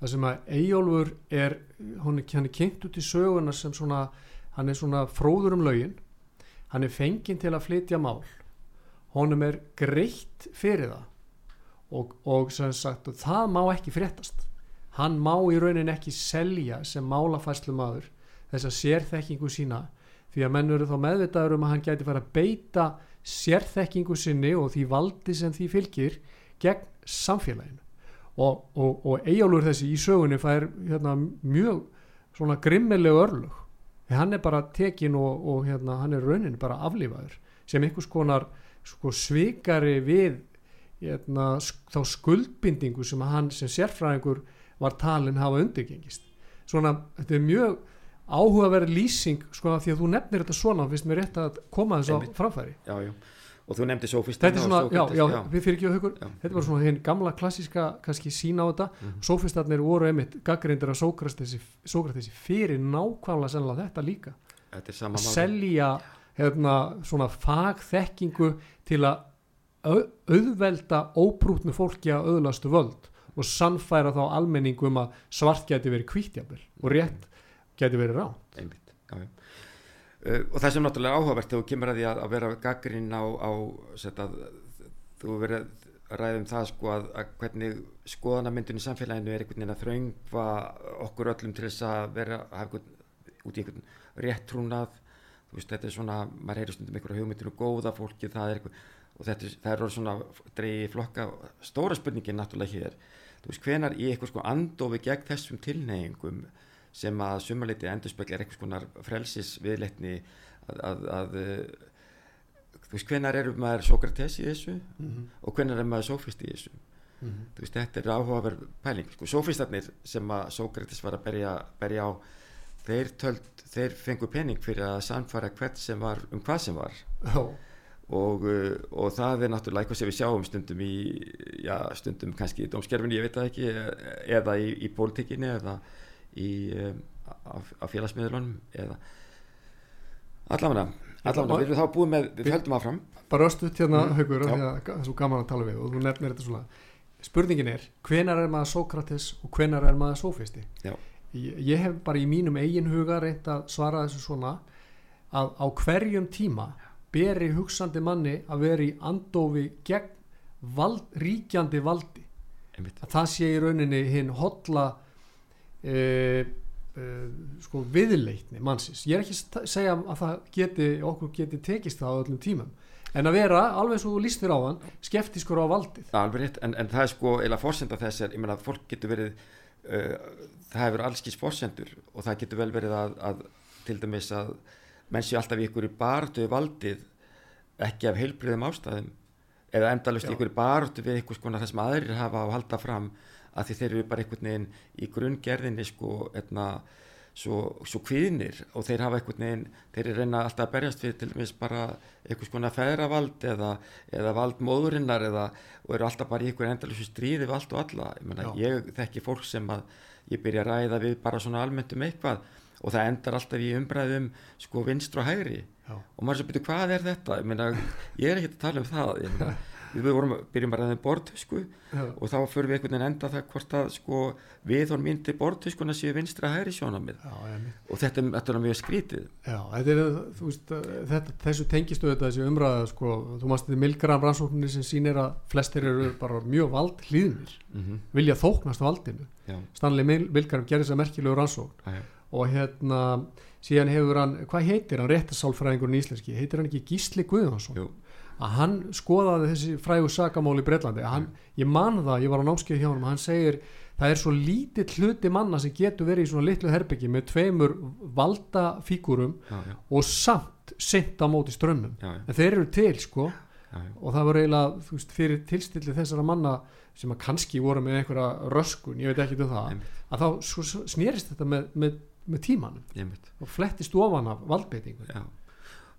Það sem að Eyjólfur er, hann er, kynnt út í söguna sem svona, hann er svona fróður um laugin. Hann er fenginn til að flytja mál. Honum er greitt fyrir það og, og sem sagt, það má ekki fréttast. Hann má í raunin ekki selja sem málafæslu maður þess að sérþekkingu sína því að menn eru þá meðvitaður um að hann gæti fara að beita sérþekkingu sinni og því valdi sem því fylgir gegn samfélaginu og, og, og Eyjálfur þessi í sögunni fær hérna, mjög svona grimmileg örlug hann er bara tekin og, og hérna, hann er raunin bara aflífaður sem einhvers konar sko, svikari við hérna, þá skuldbindingu sem hann sem sérfræðingur var talin hafa undirgengist. Svona, þetta er mjög áhugaverð lýsing sko því að þú nefnir þetta svona finnst mér rétt að koma þess á framfæri. Já, já. Og þú nefndi sofist þetta er svona, já, já, við fyrir ekki hugur Já. þetta bara svona hinn gamla klassíska kannski sína á þetta, mm Mhm. sófistarnir voru einmitt gaggrindir að Sókratesi, fyrir nákvæmlega sennilega þetta líka. Þetta er sama að mál selja hérna, svona fagþekkingu til að au- auðvelda óbrútnu fólki að auðlastu völd og sannfæra þá almenning um að svart geti verið hvítjafir og rétt geti verið rá einmitt. Já, já. Uh, og það sem náttúrulega er áhugavert þegar þú kemur að því að, að vera gaggrinn á, á set, að, þú verið að ræða um það sko að, að hvernig skoðanamyndun í samfélaginu er einhvern veginn að þröngva okkur öllum til þess að vera að hafa út í einhvern rétt trúnað. Þú veist þetta er svona, maður heyrir stundum einhverja hugmyndir um góða fólki það er einhver og þetta er, það er orðið svona dreigi flokka stóra spurningin náttúrulega hér. Þú veist hvenar í eitthvað sko andofi gegn þessum tilneyingum sem að sumarleiti endurspeglar eitthvað skonar frelsis viðleitni að, að, að uh, þú veist hvenar eru maður Sókrates í þessu mm -hmm. og hvenar er maður Sófist í þessu? Þú veist þetta er áhugaverð pæling. Sko Sófistarnir sem að Sókrates var að berja, berja á þeir, töld, þeir fengu pening fyrir að samfara hvert sem var um hvað sem var. Já, og, uh, og það er náttúrulega eitthvað sem við sjáum stundum í já, stundum kannski í dómskerfinu, ég veit það ekki e- eða í, í pólitíkinni eða í um, á, félagsmiðlunum eða allavega, allavega við erum þá búið með, við höldum áfram. bara östuðt hérna Mm, haugur það er svo gaman að tala við og þú nefnir þetta svona. Spurningin er, hvenar er maður Sókrates og hvenar er maður Sófisti? Ég, ég hef bara í mínum eigin huga reynt að svara þessu svona að á hverjum tíma beri hugsandi manni að vera í andofi gegn vald, ríkjandi valdi? Einmitt, að það sé í rauninni hinn hotla e, sko viðleitni mannsins ég er ekki að segja að það geti okkur geti tekist það á öllum tímum en að vera, alveg svo þú líst þér á hann skeftiskur á valdið Já, alveg rétt, en, en það er sko eða fórsenda þess er, ég meina fólk getur verið uh, það hefur allskins fórsendur og það getur vel verið að, að til dæmis að menn sé alltaf í ykkur baráttu við valdið ekki af heilbriðum ástæðum eða endalust Já. í ykkur baráttu við eitthvað sko það sem aðrir hafa að halda fram að því þeir eru bara einhvern veginn í grunngerðinni sko etna, svo, svo kvíðnir og þeir hafa einhvern veginn, þeir eru reyna alltaf að berjast við til dæmis bara eitthvað skona feðravald eða, eða vald móðurinnar eða, og eru alltaf bara í einhver endalösu stríði við allt og alla ég, meina, Já. ég þekki fólk sem að ég byrja að ræða við bara svona almennt um eitthvað og það endar alltaf í umræðum sko vinstr og hægri Já. og maður svo byrju hvað er þetta ég, meina, ég er ekki að tala um það ég meina, við vorum, byrjum að ræða um borðtusku Já. og þá fyrir við einhvern veginn enda það hvort að sko við honum myndi borðtuskuna séu vinstra hægri sjónamið og þetta er náttúrulega mjög skrítið Já, þetta er, þú veist, þetta, þessu tengistu þetta þessi umræða, sko, þú mást þetta Milgram rannsókninni sem sýnir að flestir eru bara mjög vald hlýðnir, mm -hmm. vilja þóknast valdinu. já, Stanley Mil- Milgram gerði þess að merkilegu rannsókn já, og hérna, síðan hefur hann, hvað heitir hann, réttasálfræðingurinn íslenski, heitir hann ekki Gísli Guðjónsson? jú, Að hann skoðaði þessi frægu sakamál í Breitlandi, hann, ég man það, ég var á námskeið hjá hann, hann segir, það er svo lítill hluti manna sem getur verið í svona litlu herbyggi með tveimur valda fígurum já, já, og samt sint á móti strömmum já, en þeir eru til sko. Og það var eiginlega þú veist, fyrir tilstilli þessara manna sem að kannski voru með einhverja röskun ég veit ekki um það Einmitt. að þá snerist þetta með, með, með tímanum mynd og flettist ofan af valdbeitingu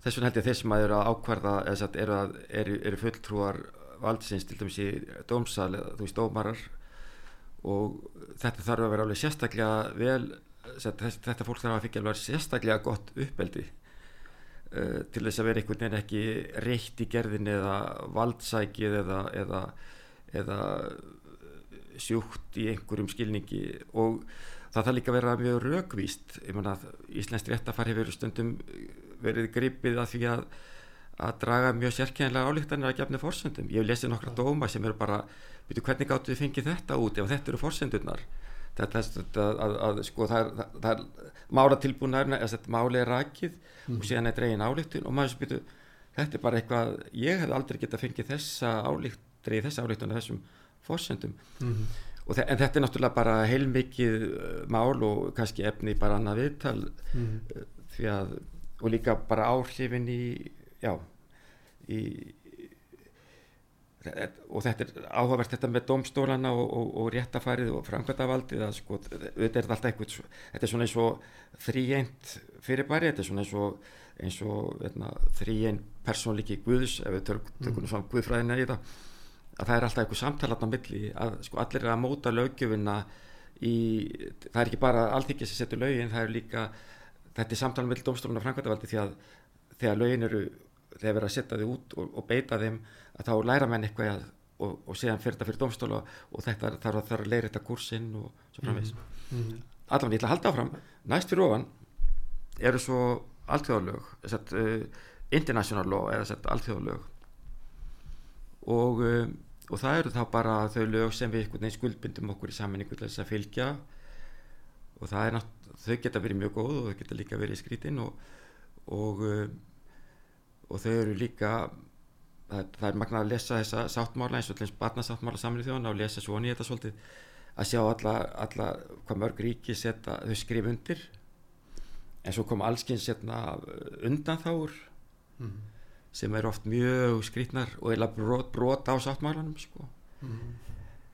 þess vegna held ég að þeir sem að að ákvarða eru, að, eru, eru fulltrúar valdsins til dæmis í dómsal þú veist dómarar. Og þetta þarf að vera alveg sérstaklega vel þetta, þetta fólk þarf að fikja alveg sérstaklega gott uppeldi uh, til þess að vera einhvern veginn ekki reitt í gerðin eða valdsækið eða, eða, eða sjúkt í einhverjum skilningi. Og það þarf líka að vera mjög raugvíst Íslensk réttafar hefur stundum verið gripið að því að að draga mjög sérkjænlega álíktanir að gefna fórsöndum. Ég hef lesið nokkra dóma sem eru bara, veitu hvernig gáttu þið fengið þetta út ef þetta eru fórsöndurnar þetta að, að, að sko það er, það er mála tilbúnaður þess að máli er rakið mm. og síðan er dregin álíktun og maður byrju þetta er bara eitthvað, ég hef aldrei getað fengið þessa álíktri, þessa álíktun þessum fórsöndum mm. en þetta er náttúrulega bara heilmikið uh, mál og kannski efni bara annað viðtal mm. því að og líka bara áhrifin í já í, og þetta er áhugavert þetta með domstólana og, og, og réttafærið og framkvæmdavaldið að sko þetta er alltaf eitthvað þetta er svona eins og þrýjent fyrirbæri, þetta er svona eins og eins og hérna, þrýjent persónlíki Guðs, ef við tökum mm. svona Guðfræðina í það, að það er alltaf eitthvað samtalat á milli, að sko allir er að móta lögjöfuna í það er ekki bara allþykja sem setur lögin, það er líka þetta er samtala með domstóluna og framkvæmdavaldi því að þegar lögin eru þegar verið að setja þau út og, og beita þeim að þá læra menn eitthvað og, og séðan fyrir þetta fyrir domstóla og þetta þarf að, að leira þetta kursinn og svo framvegs mm -hmm. allavega ég ætla að halda áfram. Næst fyrir ofan eru svo alltjóðalög uh, international law eða alltjóðalög og, uh, og það eru þá bara þau lög sem við skuldbindum okkur í saminningu til þess að fylgja. Og það er náttúrulega þau geta verið mjög góð og þau geta líka verið skrítinn og, og uh, og þau eru líka það, það er magna að lesa þessa sáttmála eins og þess barnasáttmála samlið þjóðan og lesa svona í þetta svolítið að sjá alla, alla hvað mörg ríki setja, þau skrif undir en svo kom allskins undan þáur mm. sem er oft mjög skrítnar og eða brot, brot á sáttmálanum sko. mm.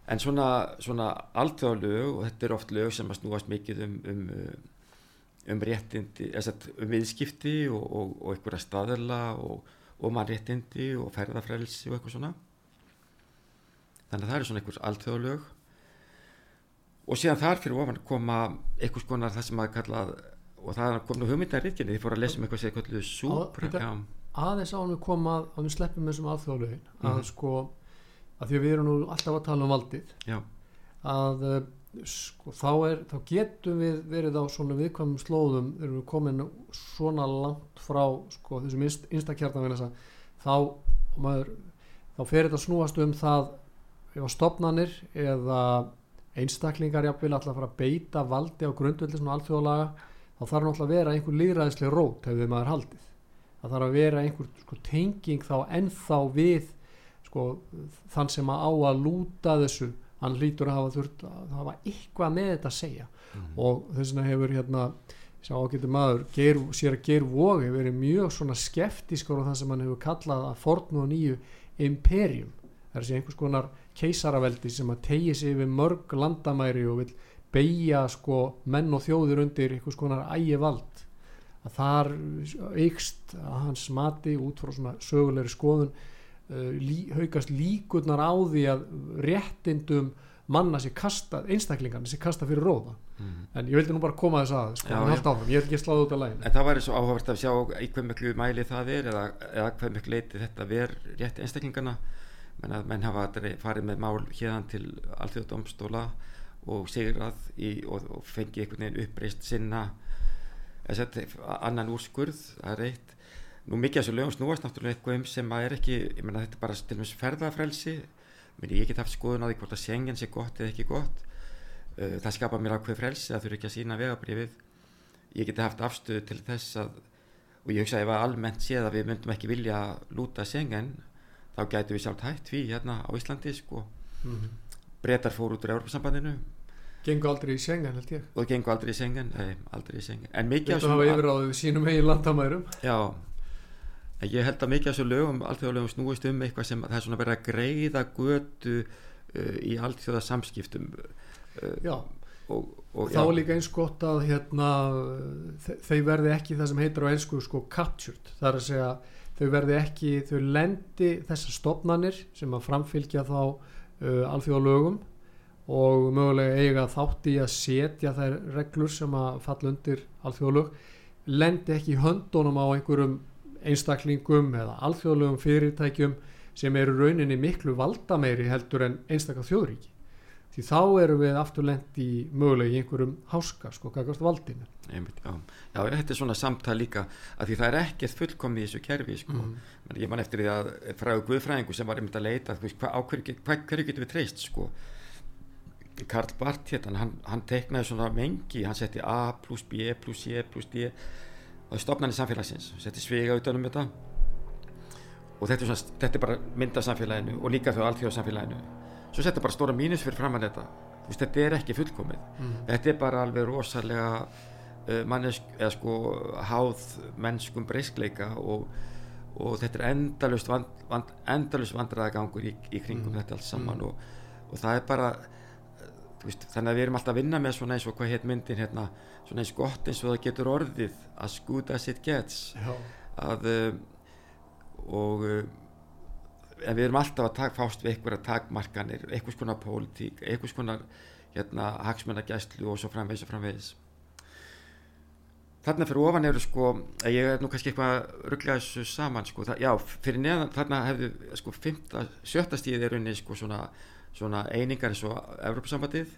En svona, svona alltaf lög og þetta er oft lög sem að snúast mikið um, um um réttindi, um viðskipti og, og, og einhverja staðela og, og mannréttindi og ferðarfrelsi og eitthvað svona. Þannig að það er svona einhvers alltöðulög og síðan þar fyrir ofan koma einhvers konar það sem að kalla og það kom nú hugmyndarriðkynni því fór að lesa um eitthvað sem kalluðu súpra aðeins ánum koma að við sleppum þessum alltöðulögin að mm -hmm. sko að því að við erum nú alltaf að tala um valdið Já. að sko, þá, er, þá getum við verið á svona viðkvæmum slóðum erum við komin svona langt frá sko, þessum instakjartan þá, maður, þá fer þetta snúast um það ef að stopnanir eða einstaklingar jafnvel alltaf fara að beita valdi á grundveldi svona alþjóðlaga þá þarf náttúrulega að vera einhver líðræðislega rót hefur maður haldið það þarf að vera einhver sko, tenging þá ennþá við sko, þann sem að á að lúta þessu hann lítur að hafa þurft að hafa eitthvað með þetta að segja. Mm. og þess vegna hefur hérna sá ágættu maður, ger, sér að ger vogi verið mjög svona skeftískur á það sem hann hefur kallað að fornu og nýju imperium, það er að segja einhvers konar keisaraveldi sem að tegi sig við mörg landamæri og vil beigja sko menn og þjóðir undir einhvers konar ægi vald að þar ykst að hans mati út frá svona sögulegri skoðun lí, haugast líkurnar á því að réttindum manna sér kasta, einstaklingarna sér kasta fyrir róða. Mm. en ég vildi nú bara koma þess að sko, já. Áfram, ég vil ekki sláða út af lægin en það væri svo áhugavert að sjá í hver miklu mæli það er eða, eða hver miklu leiti þetta verð rétt einstaklingarna menn að menn hafa farið með mál hérðan til alþjóðdómstóla og sigrað í, og, og fengi einhvern veginn uppreist sinna. Annan úrskurð það er eitt nú mikið af þessu lögum snúast náttúrulega eitthvað um sem að er ekki, ég menna þetta er bara til og meins ferðafrelsi, menn ég get haft skoðun á því hvort að sengen sé gott eða ekki gott? Uh, það skapa mér ákveð frelsi að þurfa ekki að sína vegabrifið ég geti haft afstöðu til þess að og ég hugsa ef að almennt séð að við myndum ekki vilja lúta sengen þá gætu við sjálf hægt við hérna á Íslandi sko. Mm -hmm. breytar fór út úr Európa-sambandinu Gengu aldrei í sengen held ég. Og gengu aldrei í sengen, nei, aldrei í sengen en mikið Þetta hafa yfiráðið við sínum eigin landamærum. Já, ég held að mikið af þessu lögum allþjóðlegum snúist um eitthvað sem það er svona verið að greiða götu uh, í allþjóða samskiptum uh, já. og, og þá er líka eins gott að hérna, þau verði ekki það sem heitir á einsku sko captured. Það er að segja þau verði ekki þau lendi þessar stopnarnir sem að framfylgja þá uh, alþjóðalögum og mögulega eiga þátt í að setja þær reglur sem að falla undir alþjóðlög lendi ekki höndunum á einhverjum einstaklingum eða alþjóðlegum fyrirtækjum sem eru rauninni miklu valdameiri heldur en einstaklega þjóðríki því þá erum við afturlend í mögulega í einhverjum háska sko, kakast valdinu Einmitt, já. já, þetta er svona samtal líka að því það er ekkert fullkomið í þessu kerfi sko. mm. ég man eftir því að fræðu guðfræðingu sem var einmitt að leita hverju, hva, hverju getum við treyst sko. Karl Barth hérna, hann, hann teiknaði svona mengi hann setti A plus B plus C plus D og stopnaði samfélagsins setti svega utanum þetta og þetta er, svona, þetta er bara mynda samfélaginu og líka þau allþjóða samfélaginu svo setja bara stóra mínus fyrir fram að þetta veist, þetta er ekki fullkomið Mm. þetta er bara alveg rosalega uh, mannesk, eða sko háð mennskum breyskleika og, og þetta er endalust vand, vand, endalust vandræðagangur í, í kringum Mm. þetta allt saman Mm. og, og það er bara veist, þannig að við erum alltaf að vinna með svona eins og hvað heit myndin hérna svona eins gott eins og það getur orðið as good as it gets. Já, að uh, og uh, en við erum alltaf að tak, fást við einhverja takmarkanir, einhvers konar pólitík, einhvers konar hérna, hagsmunagæslu og svo framvegis og framvegis. Þarna fyrir ofan eru sko ég er nú kannski eitthvað rugglega þessu saman sko, það, já, fyrir neðan þarna hefðu sko fymta, sjötta stíð er unni sko svona, svona einingar eins og Evropasambandið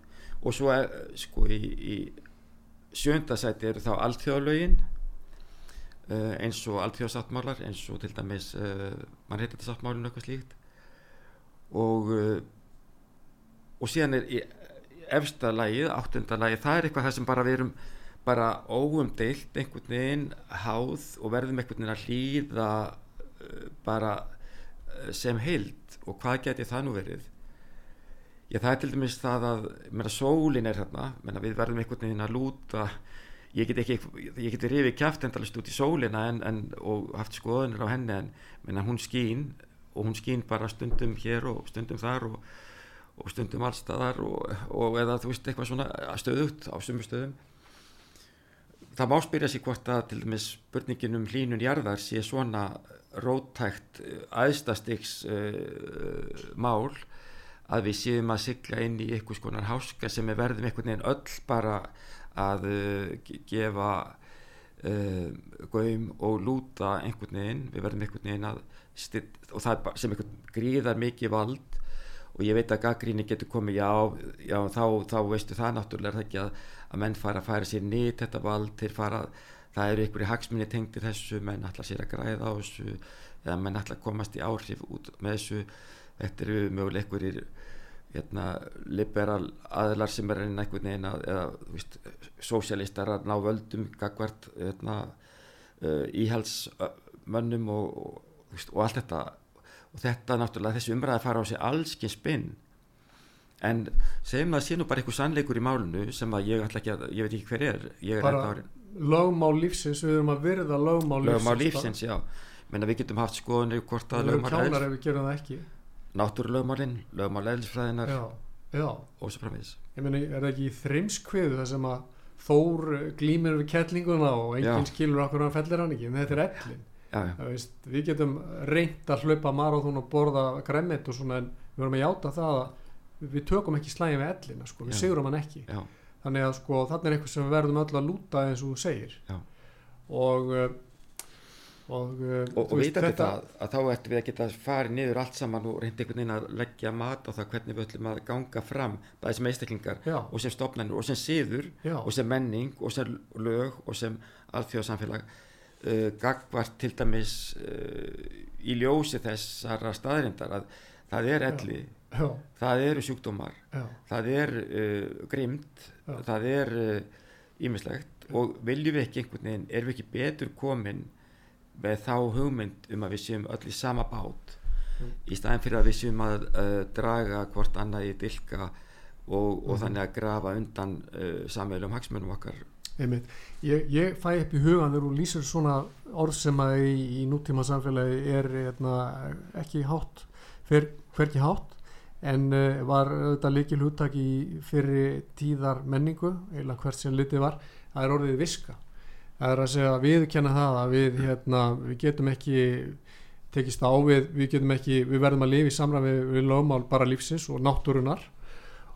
og svo er, sko í, í sjönda sæti eru þá alþjóðalögin uh, eins og alþjóðasáttmálar eins og til dæmis uh, mannréttindasáttmálinu eitthvað slíkt. Og uh, og síðan er í efsta lagið, áttunda lagið það er eitthvað það sem bara við erum bara óumdeilt einhvern veginn háð og verðum einhvern veginn að hlýða bara sem heild. Og hvað geti það nú verið Já, það er til dæmis það að meina, sólin er þarna, meina, við verðum einhvern veginn að lúta ég get ekki, ég get rifið kjáft endalist út í sólina en, en, og haft skoðunir á henni en meina, hún skín og hún skín bara stundum hér og stundum þar og, og stundum allstaðar og, og eða þú veist eitthvað svona stöðugt á sumu stöðum. Það má spyrja sig hvort að til dæmis spurningin um hlínun jarðar sé svona rótækt aðstastiks uh, mál að við séum að sigla inn í einhvers konar háska sem við verðum einhvern veginn öll bara að uh, gefa uh, gaum og lúta einhvern veginn, við verðum einhvern veginn að styr, og það er sem einhvern gríðar mikið vald. Og ég veit að gaggríni getur komið já, já þá, þá veistu það náttúrulega er það ekki að, að menn fara að færa sér nýtt þetta vald til fara það eru einhverju hagsminni tengdir þessu menn ætla sér að græða á þessu eða menn ætla að komast í áhrif út með þessu þetta eru möguleg einhverjir hérna, liberal aðlar sem er einhvern veginn að, eða sósialistar að ná völdum gagvart hérna, uh, íhalsmönnum og, og, veist, og allt þetta. Og þetta náttúrulega þessi umræði fara á sig allskinn spinn. En segjum að sé nú bara eitthvað sannleikur í málunu sem að ég ætla ekki að, ég veit ekki hver er ég er bara lögmál lífsins við erum að virða lögmál lífsins lögmál lífsins, já. Menna við getum haft skoðunir hvort að við erum lögmál kjánar eðlis, ef við gerum það ekki náttúrulögmálin lögmál eðlisfræðinar og svo framvegis. Ég meni er það ekki í þrimskviðu það sem að Þór eh, glímir við kettlinguna og enginn skilur okkur hann fellir hann ekki? En þetta er ellin. Veist, við getum reynt að hlaupa marathón og borða græmmet og svona en við vorum að játa það að við tökum ekki slægin við ellina sko, við sigurum hann ekki. Já, þannig að sko þarna er eitthvað sem við verðum öll að lúta eins og þú segir. Já. og uh, og, uh, og, og veist, vitandi það að þá ættum við að geta farið niður allt saman og reyndi einhvern veginn að leggja mat á það hvernig við ætlum að ganga fram bæði sem einstaklingar já, og sem stopnænur og sem siður já, og sem menning og sem lög og sem alþjóðsamfélag uh, gagvart til dæmis uh, í ljósi þessara staðrindar að það er elli, já, það eru sjúkdómar já, það er uh, grimmt Já. það er ímislegt uh, og viljum við ekki einhvern veginn erum við ekki betur komin með þá hugmynd um að við séum öll í sama bát Mm. í staðin fyrir að við séum að uh, draga hvort annað í dilka og, og Mhm. þannig að grafa undan uh, samveilum hagsmunum okkar einmitt ég, ég fæ upp í hugan þegar þú lýsir svona orð sem að í, í nútíma samfélagi er hérna, ekki hátt fer, hverki hátt en uh, var auðvitað líkil húttak í fyrir tíðar menningu eða hvert sem litið var, það er orðið viska það er að segja að viðkenna það að við, hérna, við getum ekki tekist á við, getum ekki við verðum að lifa í samræmi við lögmál bara lífsins og náttúrunar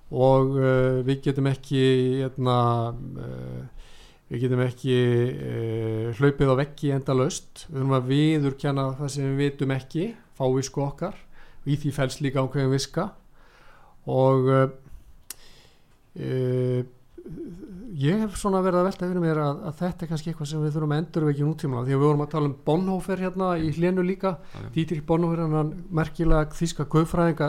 og uh, við getum ekki hérna, uh, við getum ekki uh, hlaupið á veggi enda löst við höfum að viðurkenna það sem við vitum ekki fá visku okkar. Og í því fels líka ákveðin viska. Og uh, uh, ég hef svona verið að velta fyrir mér að, að þetta er kannski eitthvað sem við þurfum að endur ekki nútíma því að við vorum að tala um Bonhoeffer hérna í hlénu líka. Dietrich Bonhoeffer hann merkilega þíska kaupfræðinga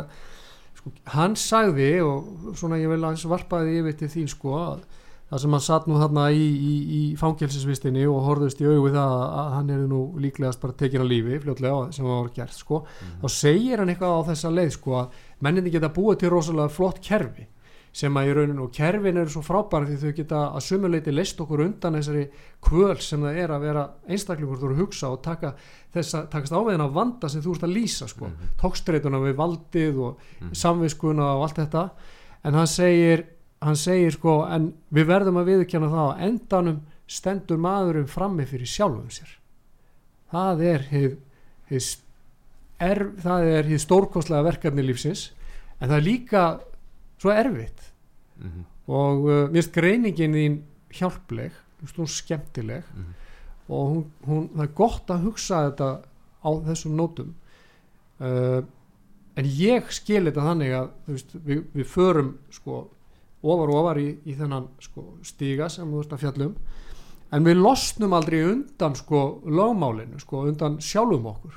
sko, hann sagði og svona ég vil aðeins varpaði yfir til þín sko að það sem hann satt nú þarna í, í, í fangelsisvistinni og horfðist í við það að hann er nú líklegast bara tekin á lífi fljótlega sem það var gert sko. Þá segir hann eitthvað á þessa leið sko að menninni geta búið til rosalega flott kerfi sem að í rauninu og kerfin eru svo frábæra því þau geta að sumuleiti leist okkur undan þessari kvöl sem það er að vera einstaklingur þú eru að hugsa og taka þessa, takast áveðin að vanda sem þú ert að lýsa sko, mm tókstreituna við valdið og samviskuna og allt þetta. En hann segir hann segir sko en við verðum að viðkjanna það á endanum stendur maðurum frammi fyrir sjálfum sér. Það er hið, hið, er, það er hið stórkostlega verkefni lífsins. En það er líka svo erfitt. Mhm. og uh, mér finnst greiningin þín hjálpleg, hún er skemmtileg. Mhm. og hún, hún, það er gott að hugsa þetta á þessum nótum. Uh, en ég skil þetta þannig að veist, við, við förum sko ofar og ofar í, í þennan sko, stíga sem þú veist að fjallum en við losnum aldrei undan sko lögmálinu, sko undan sjálfum okkur.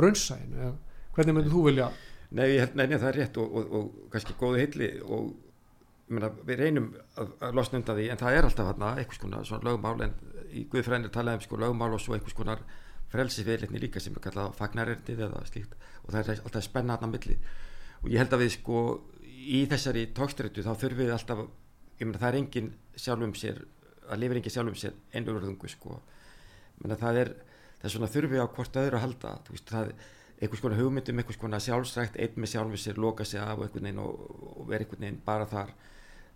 Raunsæðinu, hvernig myndir þú vilja Nei, ég held, nei, það er rétt og, og, og kannski góðu heilli og ég meina, við reynum að, að losna undan því en það er alltaf þarna einhvers konar svona lögmál en í Guðfrænir talaði um sko lögmál og svo einhvers konar frelsisviðleitni líka sem er kallað fagnarerndið eða slíkt og það er alltaf spenna þarna á milli. Og ég held að við sko í þessari tókstrættu þá þurfum við alltaf ég meina það er engin sjálfum sér að lifir engin sjálfum sér einlurðungu sko. Ég meina það er það er svona þurfum við á hvort öðru að halda þú veist það einhvers konar hugmyndum, einhvers konar sjálfsrækt einn með sjálfum sér, loka sig af og einhvern veginn og, og vera einhvern veginn bara þar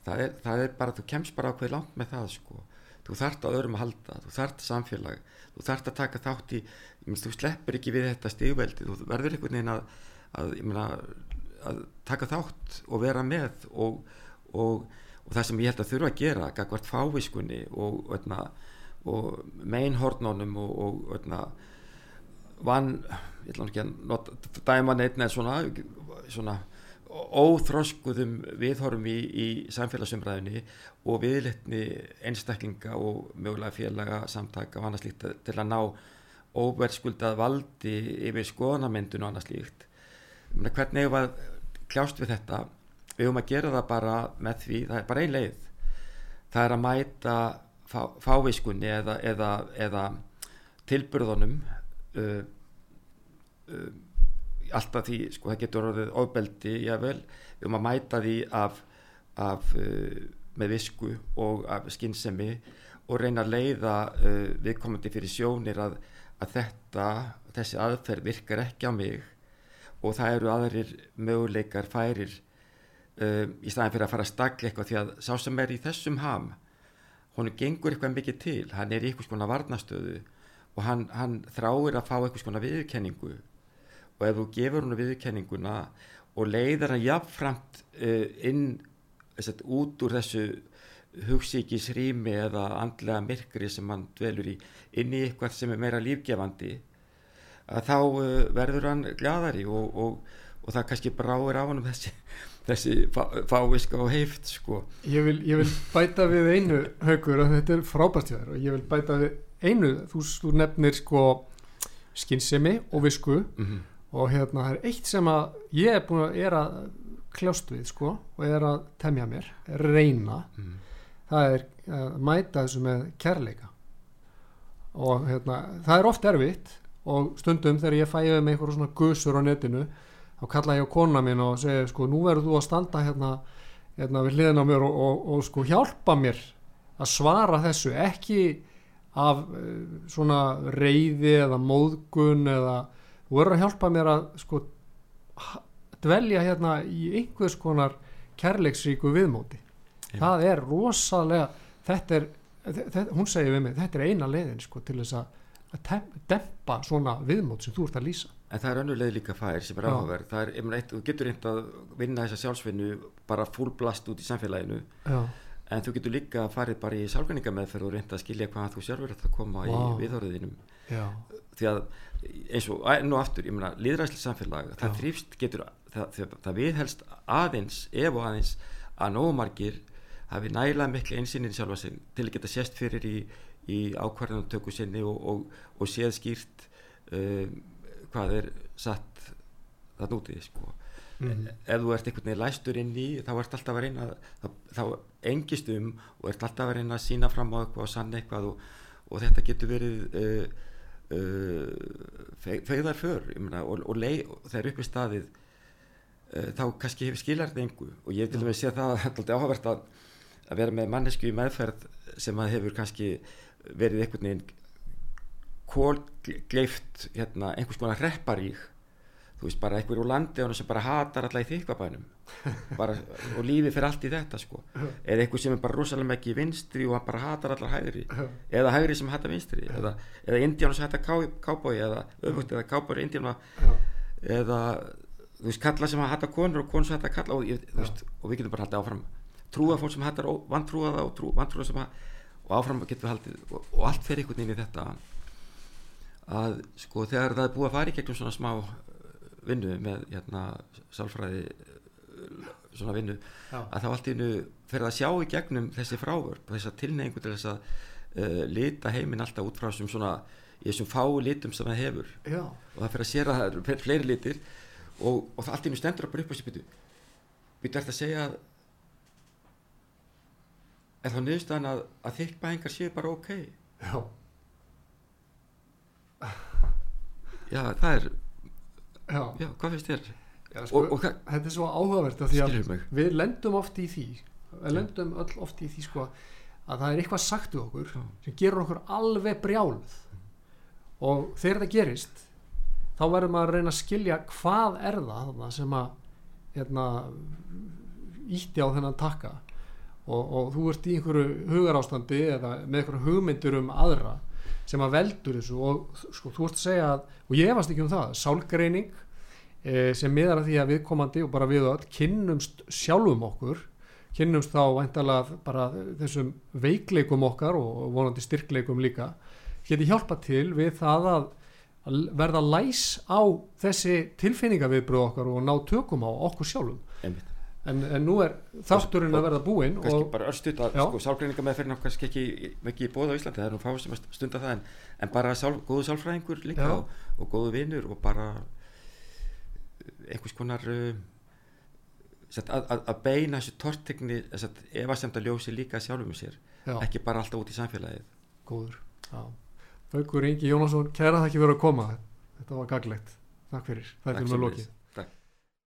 það er, það er bara, þú kemst bara ákveð langt með það sko, þú þart á öðrum að halda þú þart samfélag, þú þart að taka þátt í, þú sleppur ekki við þetta stigveldi, þú verður einhvern veginn að, að ég meina, að taka þátt og vera með og, og, og það sem ég held að þurfa að gera, gagvart fáviskunni og, meinhornunum og vann, ég ætla ekki að nota, dæma neitt neð svona, svona óþroskuðum viðhorfum í, í samfélagsumræðinni og viðletni einstaklinga og mögulega félaga samtaka og annað slíkt til að ná óverðskuldað valdi yfir skoðanamyndun og annað slíkt. Hvernig hefur að kljást við þetta? Við höfum að gera það bara með því það er bara ein leið. Það er að mæta fá, fáviskunni eða, eða, eða tilburðunum uh, uh, alltaf því, sko það getur orðið ofbeldi, jável, við höfum að mæta því af, af uh, með visku og af skinnsemi og reyna að leiða uh, viðkomandi fyrir sjónir að, að þetta, þessi aðferð virkar ekki á mig og það eru aðrir möguleikar færir uh, í staðin fyrir að fara að stakla eitthvað því að sá sem er í þessum ham honum gengur eitthvað mikið til. Hann er í eitthvað svona varnastöðu og hann, hann þráir að fá eitthvað svona viðurkenningu og ef þú gefur hann viðurkenninguna og leiðar hann jafnframt uh, inn þess, út úr þessu hugsíkis rými eða andlega myrkri sem hann dvelur í inn í eitthvað sem er meira lífgefandi að þá uh, verður hann gladari og, og, og það kannski bráir á hann þessi, þessi fá, fáviska og heift sko. Ég vil, ég vil bæta við einu haugur og þetta er frábært og ég vil bæta við einu, þú, þú nefnir sko skinnsemi og visku mm -hmm. Og hérna það er eitt sem að ég er búin að, er að kljást við sko og er að temja mér, reyna Mm. það er að mæta þessu með kærleika og hérna það er oft erfitt og stundum þegar ég fæði með einhverjum svona gusur á netinu þá kalla ég á kona mín og segi sko nú verður þú að standa hérna, hérna við hliðin á mér og, og, og sko hjálpa mér að svara þessu ekki af uh, svona reyði eða móðgun eða þú verður að hjálpa mér að sko dvelja hérna í einhvers konar kærleiksríku viðmóti. Já. það er rosalega þetta er, þetta, hún segir við mig þetta er eina leiðin sko til þess að dempa svona viðmót sem þú ert að lýsa. En það er önnuleg líka fær sem er áhugaverð. Það er, ég meina, þú getur reynd að vinna þessa sjálfsvinnu bara full blast út í samfélaginu. Já, en þú getur líka farið bara í sálgreiningameðferð og reynd að skilja hvað þú sjálfur ert að koma Vá. í viðhorðinum já, því að eins og og aftur, ég meina, líðræsli samfélag það þrýfst getur það, það, það viðhelst aðeins, ef og aðeins að nógumargir hafi nægilega miklu einsýnin sjálfa sig til að geta sést fyrir í, í ákvarðanumtöku sinni og, og, og séð skýrt um, hvað er satt það núti sko. Mhm. ef þú ert einhvern veginn læstur inn í þá ert alltaf að reyna þá engist um og ert alltaf að reyna að sína fram á eitthvað og sanna eitthvað og, og þetta getur verið uh, uh, fegðar för myna, og, og, lei, og það er uppi staðið uh, þá kannski hefur skilar þetta engu og ég til og með sé það að það er áhugavert að, að vera með mannesku í meðferð sem að hefur kannski verið einhvern veginn kólgleift hérna, einhvers konar repparík þú veist bara einhver úr landi sem bara hatar alla í þykvabænum bara, og lífi fyrir allt í þetta sko. eða einhver sem er bara rosalega mikið vinstri og hann bara hatar allar hægri? Eða hægri sem hatar vinstri? Eða, eða indjánu sem hatar kábói eða öfugt eða kábói indjánu eða þú veist kalla sem hatar konur og konur sem hatar kalla og, ég, veist, og við getum bara haldið áfram. Trúa fólk sem hatar vantrúaða og trú, vantrúaða sem hatar og áfram getum við haldið og, og allt fer einhvern veginn í þetta. Að sko þegar það er búið að fara í gegnum svona smá vinnu með hérna sálfræði svona vinnu Já. að þá allt í innu fyrir að sjá í gegnum þessi frávörp þessa tilneyingu til þess að uh, lita heiminn alltaf út frá þessum svona í þessum fáu litum sem það hefur. Já, og það fyrir að sér að það eru fleiri litir og, og það allt í innu stendur að bara upp á sér byttu byttu eftir að segja að er þá niðurstaðan að, að þykkbæðingar séu bara ok já, já það er, já, já hvað finnst þér? Já sko, og, og þetta er svo áhugavert af því að við lendum oft í því við lendum öll oft í því sko að það er eitthvað sagt við okkur sem gerur okkur alveg brjáluð. Og þegar það gerist þá verður maður að reyna að skilja hvað er það sem að hérna, ítti á þennan takka. Og, og þú ert í einhverju hugarástandi eða með einhverju hugmyndur um aðra sem að veldur þessu og sko, þú ert að segja að, og ég efast ekki um það sálgreining e, sem miðar að því að viðkomandi og bara við öll kynnumst sjálfum okkur kynnumst þá væntalega bara þessum veikleikum okkar og vonandi styrkleikum líka geti hjálpa til við það að að verða læs á þessi tilfinningaviðbröð okkar og ná tökum á okkur sjálfum. Einmitt en, en nú er þátturinn að verða búinn kannski og bara örstuð að sko, sálgreininga með fyrir kannski ekki, ekki bóða á Íslandi það er nú fáið sem að stunda það en, en bara sál, góðu sálfræðingur líka og, og góðu vinur og bara einhvers konar uh, sett, að, að, að beina þessu tortegni efasemda ljósi líka sjálfum sér já, ekki bara alltaf út í samfélagið. Góður já. Haukur Ingi Jónasson, kæra þakki fyrir að koma. Þetta var gaglegt, takk fyrir. Þetta er með sömuleiðis. lokið